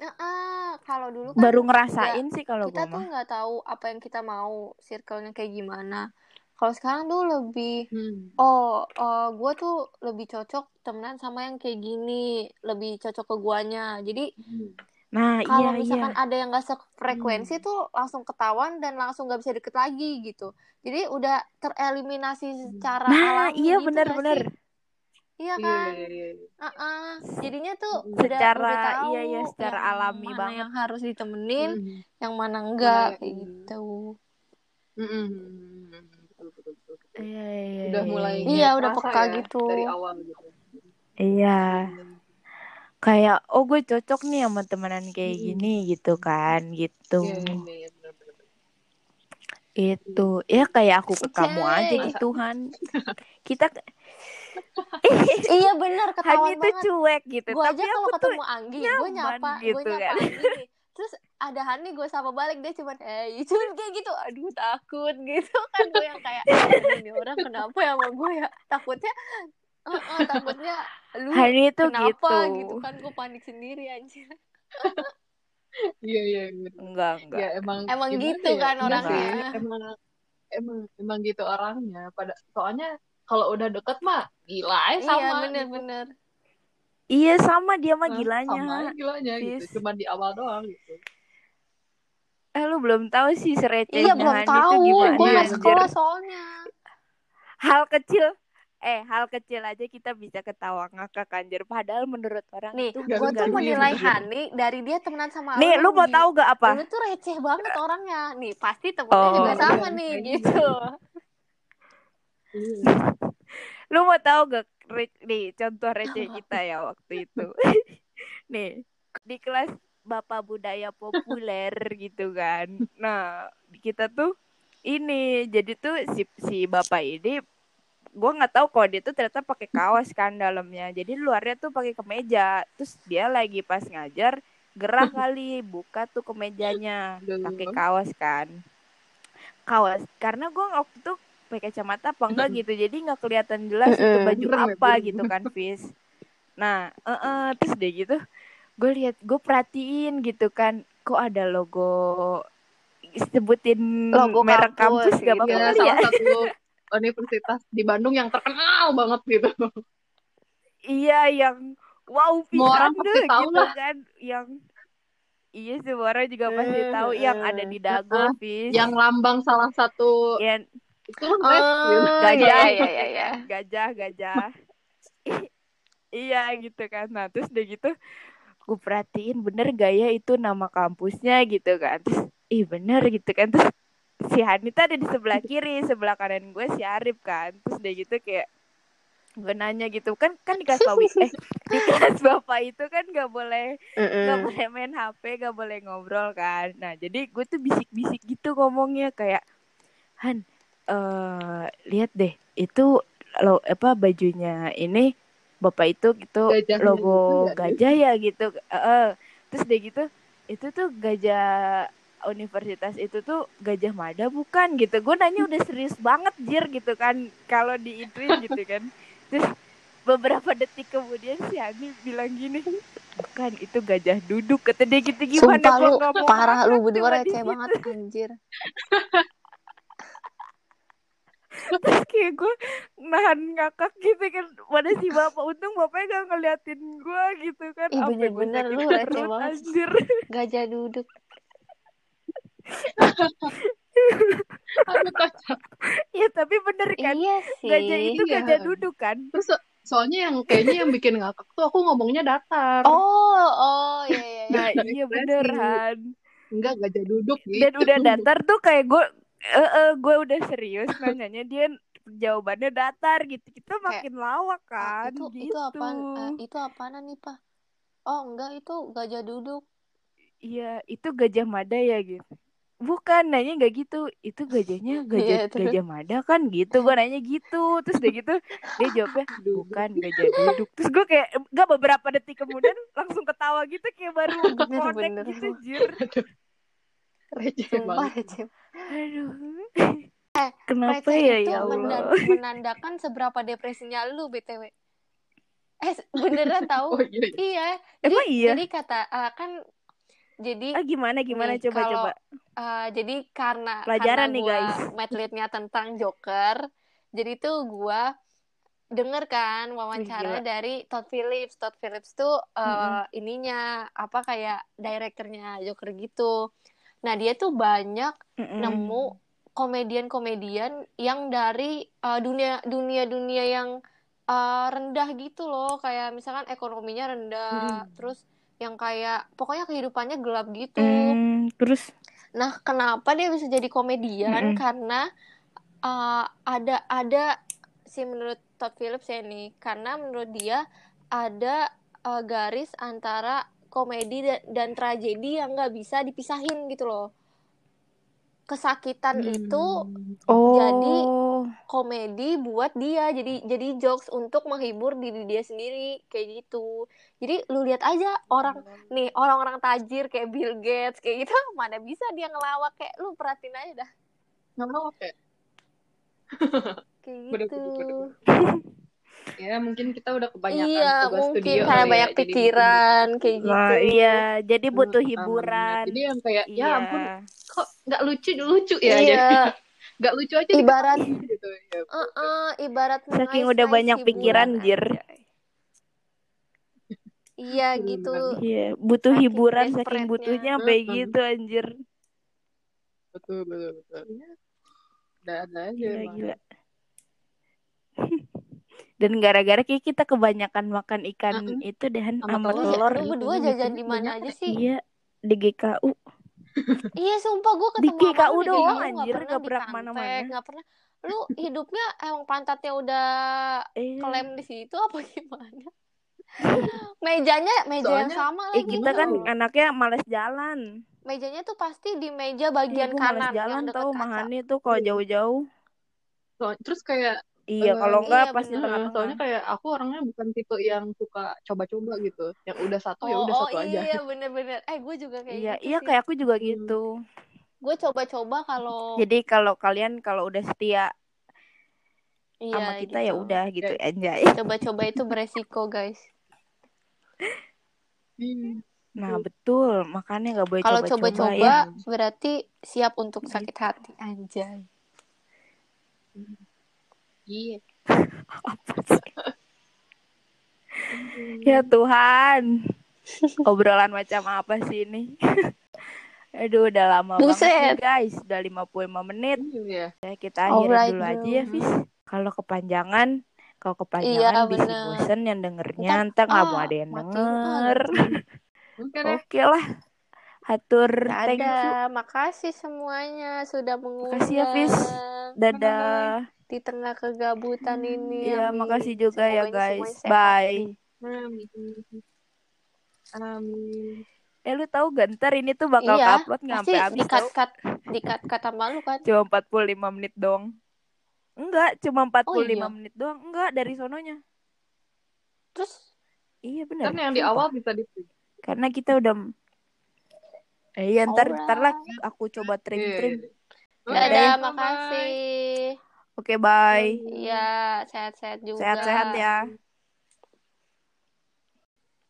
Nah, kalau dulu kan
Baru ngerasain sih kalau
kita tuh nggak tahu apa yang kita mau, circle-nya kayak gimana. Kalau sekarang tuh lebih
Hmm.
Oh, gue tuh lebih cocok temenan sama yang kayak gini, lebih cocok ke guanya. Jadi
Hmm.
Nah,
kalau
iya
misalkan
iya.
ada yang gak sefrekuensi
Hmm.
tuh langsung ketahuan dan langsung gak bisa deket lagi gitu. Jadi udah tereliminasi secara
Nah,
alami
iya
gitu gak
benar-benar.
Iya
Iya,
kan?
iya, iya, iya.
Uh-uh. Jadinya tuh udah
Secara-
udah tahu
iya, iya, secara
yang
alami
mana
banget.
yang harus ditemenin,
Hmm.
yang mana enggak
yang-
kayak gitu.
Hmm. Betul, betul, betul, betul.
Iya, iya,
Udah
iya,
mulai
iya.
Iya, udah peka
ya
gitu.
dari awal gitu.
Iya. Kayak oh gue cocok nih sama temenan kayak
Mm-mm.
gini gitu kan, gitu.
Iya, iya, iya.
Itu. Ya kayak aku ke kamu
Cey.
aja gitu Han. Kita
iya benar
Han
ketahuan
itu
banget.
cuek gitu.
gue
Tapi
aja kalau ketemu Anggi gue nyapa gue
gitu
nyapa
kan.
Anggi terus ada Hani gue sapa balik dia cuman eh cuman kayak gitu aduh takut gitu kan gue yang kayak "Aduh, ini orang kenapa ya sama gue ya takutnya eh, eh, takutnya lu
Han itu
kenapa
gitu.
gitu kan gue panik sendiri anjir
Iya, iya, benar.
Enggak, enggak.
Ya emang
Emang gitu
ya?
kan
Iya
orangnya.
Emang emang emang gitu orangnya. Pada soalnya kalau udah deket mah gila ya sama.
iya
gitu.
bener-bener
Iya sama dia mah gilanya.
Sama gilanya gitu.
Sis.
Cuma di awal doang gitu.
Eh lu belum tahu sih serecehnya
iya belum
itu
tahu
gimana
gue nggak
anjir.
sekolah soalnya
Hal kecil eh hal kecil aja kita bisa ketawa ngakak anjir padahal menurut orang
nih gue tuh menilai. Hani dari dia temenan sama
Nih, lu mau tahu gak apa?
Lu tuh receh banget orangnya. Nih, pasti temennya
Oh.
juga sama nih, gitu.
Lu mau tahu gak re- nih contoh receh kita ya waktu itu. nih, di kelas Bapak Budaya Populer gitu kan. Nah, kita tuh ini jadi tuh si si Bapak ini gue nggak tahu kok dia tuh ternyata pakai kaos kan dalamnya. Jadi luarnya tuh pakai kemeja. Terus dia lagi pas ngajar gerah kali buka tuh kemejanya pakai kaos kan. Kaos karena gue waktu itu pakai kacamata apa enggak gitu jadi nggak kelihatan jelas itu baju
ya,
apa gitu kan Fis nah eh eh, terus deh gitu gue lihat gue perhatiin gitu kan kok ada logo sebutin
Logo
merek
kampus
kampus, gak
gitu.
apa-apa
Ya,
ya
salah satu universitas di Bandung yang terkenal banget gitu.
iya yang wow
Semua orang
pisan
pasti
deh,
tahu
gitu
lah.
kan yang iya semua orang juga pasti
Eh,
tahu yang
eh.
ada di dago
Ah,
Fis
Yang lambang salah satu
yang
itu gitu.
Oh,
Gajah.
iya, iya, iya, iya.
gajah gajah iya gitu kan nah terus udah gitu gue perhatiin bener gaya itu nama kampusnya gitu kan terus ih bener gitu kan terus si Hanita ada di sebelah kiri sebelah kanan gue si Arif kan terus udah gitu kayak gue nanya gitu kan kan di kelas bawi eh di kelas bapak itu kan nggak boleh nggak boleh main hp nggak boleh ngobrol kan nah jadi gue tuh bisik-bisik gitu ngomongnya kayak Han eh lihat deh itu lo apa bajunya ini bapak itu gitu
Gajahnya
logo
gitu
gajah ya gitu. Heeh. terus deh gitu itu tuh gajah universitas itu tuh gajah mada bukan? Gitu. Gue nanya udah serius banget jir gitu kan kalau di ituin gitu kan. Terus beberapa detik kemudian si Ani bilang gini bukan itu gajah duduk kata dia gitu. Gimana
Sumpah lu parah lu berdua receh banget anjir.
terus kayak gue nahan ngakak gitu kan pada si bapak untung bapaknya gak ngeliatin gue gitu kan
Ih, bener-bener
sakit
lu receh
perut,
banget.
anjir
Gajah duduk.
Aduh, kacau.
ya tapi bener kan
Iya sih.
gajah itu
Iya.
gajah duduk kan
Terus so- soalnya yang kayaknya yang bikin ngakak tuh aku ngomongnya datar.
Oh, oh iya iya. iya.
nah iya beneran
Enggak gajah duduk gitu.
dan udah datar tuh kayak gue eh eh, gue udah serius nanyanya dia jawabannya datar gitu kita makin lawak
Ah,
kan
itu
gitu
itu apaan? ah, itu apaan nih, Pak? Oh, enggak itu gajah duduk.
iya itu gajah mada ya gitu bukan nanya nggak gitu itu gajahnya gajah
Iya, terus?
gajah mada kan gitu gue nanya gitu terus dia gitu dia jawabnya bukan gajah duduk terus gue kayak nggak beberapa detik kemudian langsung ketawa gitu kayak baru
Bener, bener.
gitu jir
Receh
Sumpah
banget.
receh.
aduh
Eh,
kenapa
Receh
ya
itu
ya Allah
menandakan seberapa depresinya lu, BTW. Eh, beneran tahu?
Oh iya. iya.
Iya. Jadi,
emang iya
jadi kata ah, kan jadi
ah gimana gimana
nih,
coba
kalau
coba
ah, jadi karena
Pelajaran
karena
nih,
gua
guys.
medlitnya tentang Joker, jadi tuh gua denger kan wawancara
gila.
dari Todd Phillips. Todd Phillips tuh eh,
Mm-mm.
ininya apa kayak direkturnya Joker gitu. Nah, dia tuh banyak
Mm-mm.
nemu komedian-komedian yang dari uh, dunia dunia dunia yang uh, rendah gitu loh kayak misalkan ekonominya rendah
Mm-mm.
terus yang kayak pokoknya kehidupannya gelap gitu
Hmm, terus
nah kenapa dia bisa jadi komedian
Mm-mm.
karena uh, ada ada sih menurut Todd Phillips ya nih karena menurut dia ada uh, garis antara komedi dan, dan tragedi yang nggak bisa dipisahin gitu loh. Kesakitan itu
oh.
Jadi, komedi buat dia. Jadi jadi jokes untuk menghibur diri dia sendiri kayak gitu. Jadi lu lihat aja orang nih orang-orang tajir kayak Bill Gates kayak gitu mana bisa dia ngelawak kayak lu? Perhatiin aja dah.
Mau kayak? Bener,
gitu.
bener, bener. ya mungkin kita udah kebanyakan
iya
tugas
mungkin
studio
karena
kali
banyak
ya, jadi
pikiran kayak gitu
Nah, iya, jadi butuh
Hmm,
hiburan.
jadi yang kayak ya
Iya.
ampun kok nggak lucu lucu ya
iya
jadi nggak lucu aja
Ibarat-
diketawain gitu ya
uh-uh, ibarat
Saking udah banyak
hiburan
pikiran, Jir.
iya gitu.
Iya, butuh
Saking
hiburan saking butuhnya sampai
Mm-mm.
gitu anjir.
betul betul betul udah ada aja
Gila,
emang.
gila. Dan gara-gara kayak kita kebanyakan makan ikan
Mm-mm.
itu deh Han,
Sama telur.
Lu, berdua jajan di mana aja sih
Iya, di GKU.
Iya sumpah gue
Di
ketemu sama
GKU
di
doang,
GKU
anjir,
gak pernah di. Kantek Gak pernah Lu hidupnya emang pantatnya udah
Eh,
kelem di situ apa gimana Mejanya meja yang
Soalnya-
sama
eh
lagi
kita kan anaknya males jalan.
Mejanya tuh pasti di meja
Iya,
bagian
males
kanan
jalan
yang
tau
kaca
Mahani tuh kalau
Iya.
jauh-jauh.
So- terus kayak
Iya, kalau enggak
iya,
pasti
bener.
tengah-tengah.
soalnya kayak aku orangnya bukan tipe yang suka coba-coba gitu yang udah satu ya
Oh,
udah
oh
satu aja
iya bener-bener Eh gue juga kayak
Iya,
gitu
iya
sih
kayak aku juga
Hmm.
gitu.
Gue coba-coba kalau
Jadi kalau kalian kalau udah setia
Iya
sama kita ya
gitu.
udah gitu
Oke.
anjay.
Coba-coba itu beresiko guys
Hmm.
Nah, betul. Makanya nggak boleh
Kalau
coba-coba
coba-coba
ya.
berarti siap untuk
Gitu.
sakit hati Anjay
iya
Apa sih? Ya Tuhan. Obrolan macam apa sih ini? Aduh, udah lama banget
Buset.
nih guys. Udah 55 menit.
iya
Ya, kita akhirin
Alright,
dulu aja ya, Fis. Kalau kepanjangan, kalau
Iya,
kepanjangan bisa
bener.
bosen yang dengernya.
Ntar,
nggak
ah,
mau ada yang denger.
oke
Oke lah. Hatur thank you.
Dadah, makasih semuanya sudah
Makasih ya,
mengundang
Fis. Dadah.
di tengah kegabutan ini.
Iya,
Amin.
makasih juga ya
Semoga ini
guys.
semuanya.
Bye.
Amin. Amin.
Eh lu tahu gak ntar ini tuh bakal
Iya,
upload nggak sampai habis
dikat
tau?
kat dikat kata malu kan.
Cuma 45 menit doang. Enggak, cuma 45
Oh, iya.
menit doang. Enggak, dari sononya.
Terus
Iya benar.
Kan yang di awal bisa di
Karena kita udah Eh, iya ntar ntar lah aku coba trim trim. Dadah.
dadah,
Bye.
makasih.
Oke, bye.
Iya, sehat-sehat juga.
Sehat-sehat ya.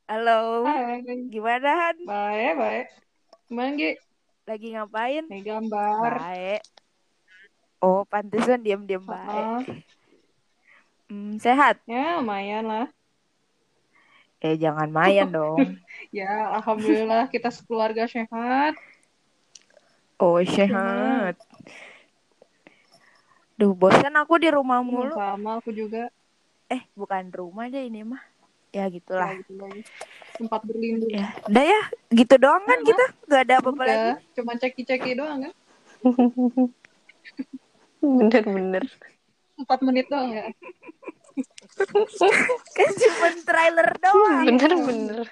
Halo.
Hai.
Gimana Han?
Baik, baik. Gimana, Gi?
Lagi ngapain?
Nih gambar.
Baik. Oh, pantesan diam-diam baik. Hmm, sehat?
Ya, lumayan lah.
Eh, jangan mayan dong.
Ya, alhamdulillah kita sekeluarga sehat.
Oh, sehat. Duh, bosan aku di rumah
Hmm,
mulu.
sama aku juga.
Eh, bukan rumah aja ini mah. Ya gitulah.
Ya, gitu. Tempat berlindung.
Ya, udah ya, gitu doang kan kita. Gak ada apa-apa lagi.
Cuma ceki-ceki doang kan?
Bener-bener.
Empat menit doang ya.
Kan cuma trailer doang.
Bener-bener.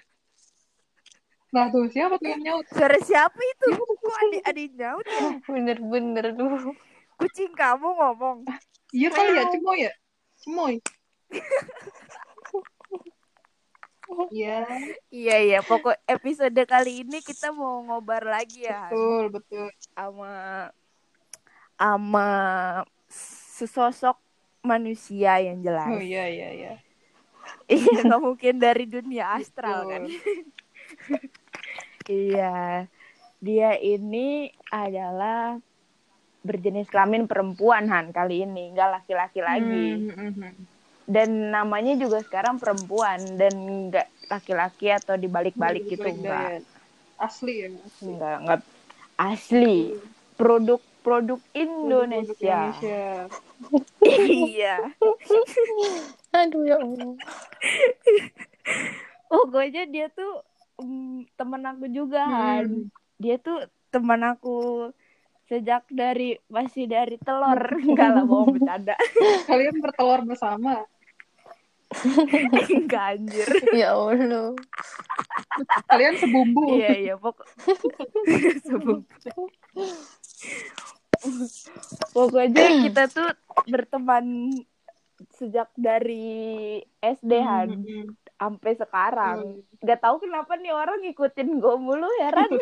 Nah tuh, siapa tuh yang nyaut?
Suara siapa itu? Kok adik adik nyaut ya?
Bener-bener tuh.
Kucing kamu ngomong.
Iya kali ya, cemoy ya? Cemoy. Iya,
Iya iya, pokok episode kali ini kita mau ngobar lagi ya
betul, betul.
sama sama sesosok manusia yang jelas.
Oh iya, iya, iya.
Iya, nggak mungkin dari dunia astral
Betul.
kan. iya. Dia ini adalah berjenis kelamin perempuan Han kali ini, nggak laki-laki lagi.
Hmm, hmm, hmm.
Dan namanya juga sekarang perempuan dan nggak laki-laki atau dibalik-balik gitu enggak.
daya. Asli ya.
Enggak, enggak asli. Produk-produk
Produk-produk
Indonesia.
Indonesia.
iya.
Aduh ya Allah.
Pokoknya dia tuh mm, temen aku juga Han.
Hmm.
Dia tuh teman aku sejak dari masih dari telur. Enggak lah, bohong bercanda.
Kalian bertelur bersama.
Enggak anjir.
Ya Allah.
Kalian sebumbu.
Iya, iya, pokok Sebelum- Pokoknya kita tuh berteman sejak dari SD Han
Hmm, hmm,
sampai sekarang.
Hmm.
Gak tahu kenapa nih orang ngikutin gue mulu heran.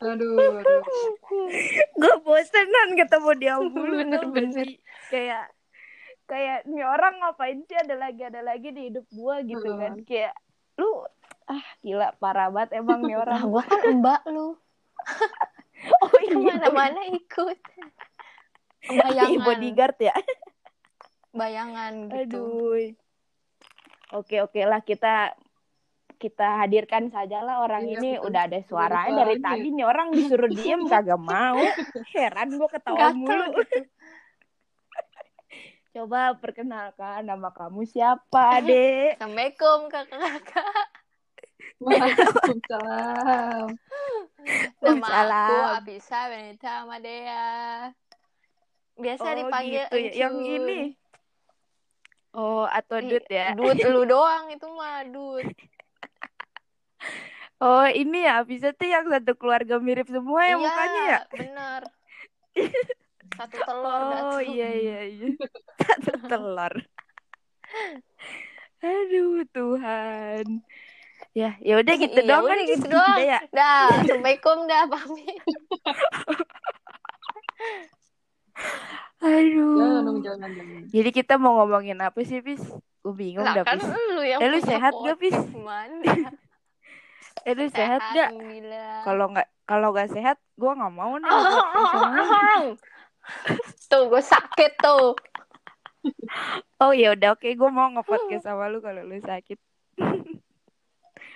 Aduh, aduh.
gue bosenan ketemu dia mulu
Bener,
tau gak
bener.
sih? kayak kayak nih orang ngapain sih ada lagi ada lagi di hidup gue gitu
Hmm.
kan kayak lu ah gila parah banget emang nih
Nah,
orang
gua kan mbak lu.
oh iya
Ke mana-mana ikut.
Iya,
Bayangan.
bodyguard ya
Bayangan gitu.
aduh oke oke lah kita kita hadirkan sajalah orang
Iya,
ini
betul.
udah ada suaranya
suara
dari
lagi.
tadi nih orang disuruh diem kagak mau heran gue ketawa
Gatel
mulu
gitu.
coba perkenalkan nama kamu siapa dek
Assalamualaikum kakak-kakak.
Waalaikumsalam.
Nama aku. Apisa Benita Amadea. Biasa
oh
dipanggil
gitu ya. yang ini oh atau Dut ya
Dut lu doang itu mah Dut.
oh ini ya bisa tuh yang satu keluarga mirip semua ya
iya,
mukanya ya
bener. Satu telur
oh
Datu.
iya iya iya satu telur aduh Tuhan ya ya udah gitu
Iya,
doang kan
gitu doang.
Ya
Dah, Assalamualaikum dah pamit.
aduh
Jangan dong, jangan, jangan.
jadi kita mau ngomongin apa sih bis gue bingung
Lah
dah
kan
bis
lu yang
Eh, lu
punya
sehat gak,
Mana?
eh lu sehat gak kalau nggak kalau nggak sehat gue nggak mau nih
Oh, oh,
lu.
oh, oh. Tuh, gue sakit tuh.
Oh ya udah oke gue mau nge-podcast sama lu kalau lu sakit.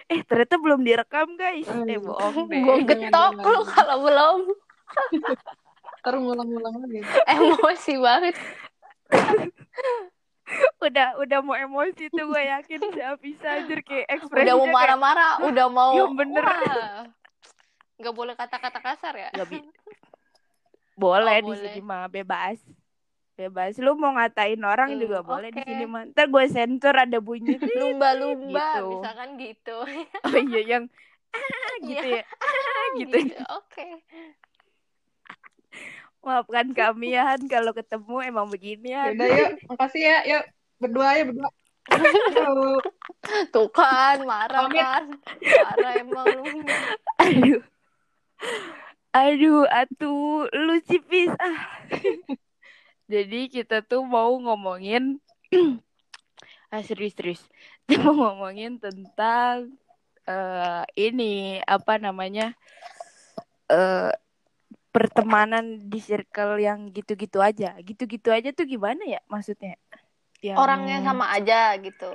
Eh ternyata belum direkam guys. Eh
Aduh.
bohong deh.
Gue getok lu kalau belum.
Ntar ngulang-ngulang lagi.
Emosi banget.
udah udah mau emosi tuh gue yakin siapa bisa anjir kayak ekspresinya
Udah mau
kayak,
marah-marah, udah mau.
Yang bener.
Wah. nggak boleh kata-kata kasar ya
Nggak bi- boleh
Oh,
di
boleh.
sini mah bebas bebas. Lu mau ngatain orang
Hmm,
juga boleh di sini ntar gue sensor ada bunyi.
Lumba-lumba
Gitu.
misalkan gitu.
Oh iya yang ah, gitu ya. Ah, gitu.
oke.
Maafkan kami ya Han kalau ketemu emang begini ya
Yaudah yuk, makasih ya. Yuk, berdua ya berdua.
Tuh kan marah kan. Marah emang lu.
Aduh. Aduh atuh. Lu cipis ah jadi kita tuh mau ngomongin ah serius serius. Mau ngomongin tentang eh ini apa namanya eh pertemanan di circle yang gitu-gitu aja. Gitu-gitu aja tuh gimana ya maksudnya? Yang
orangnya sama aja gitu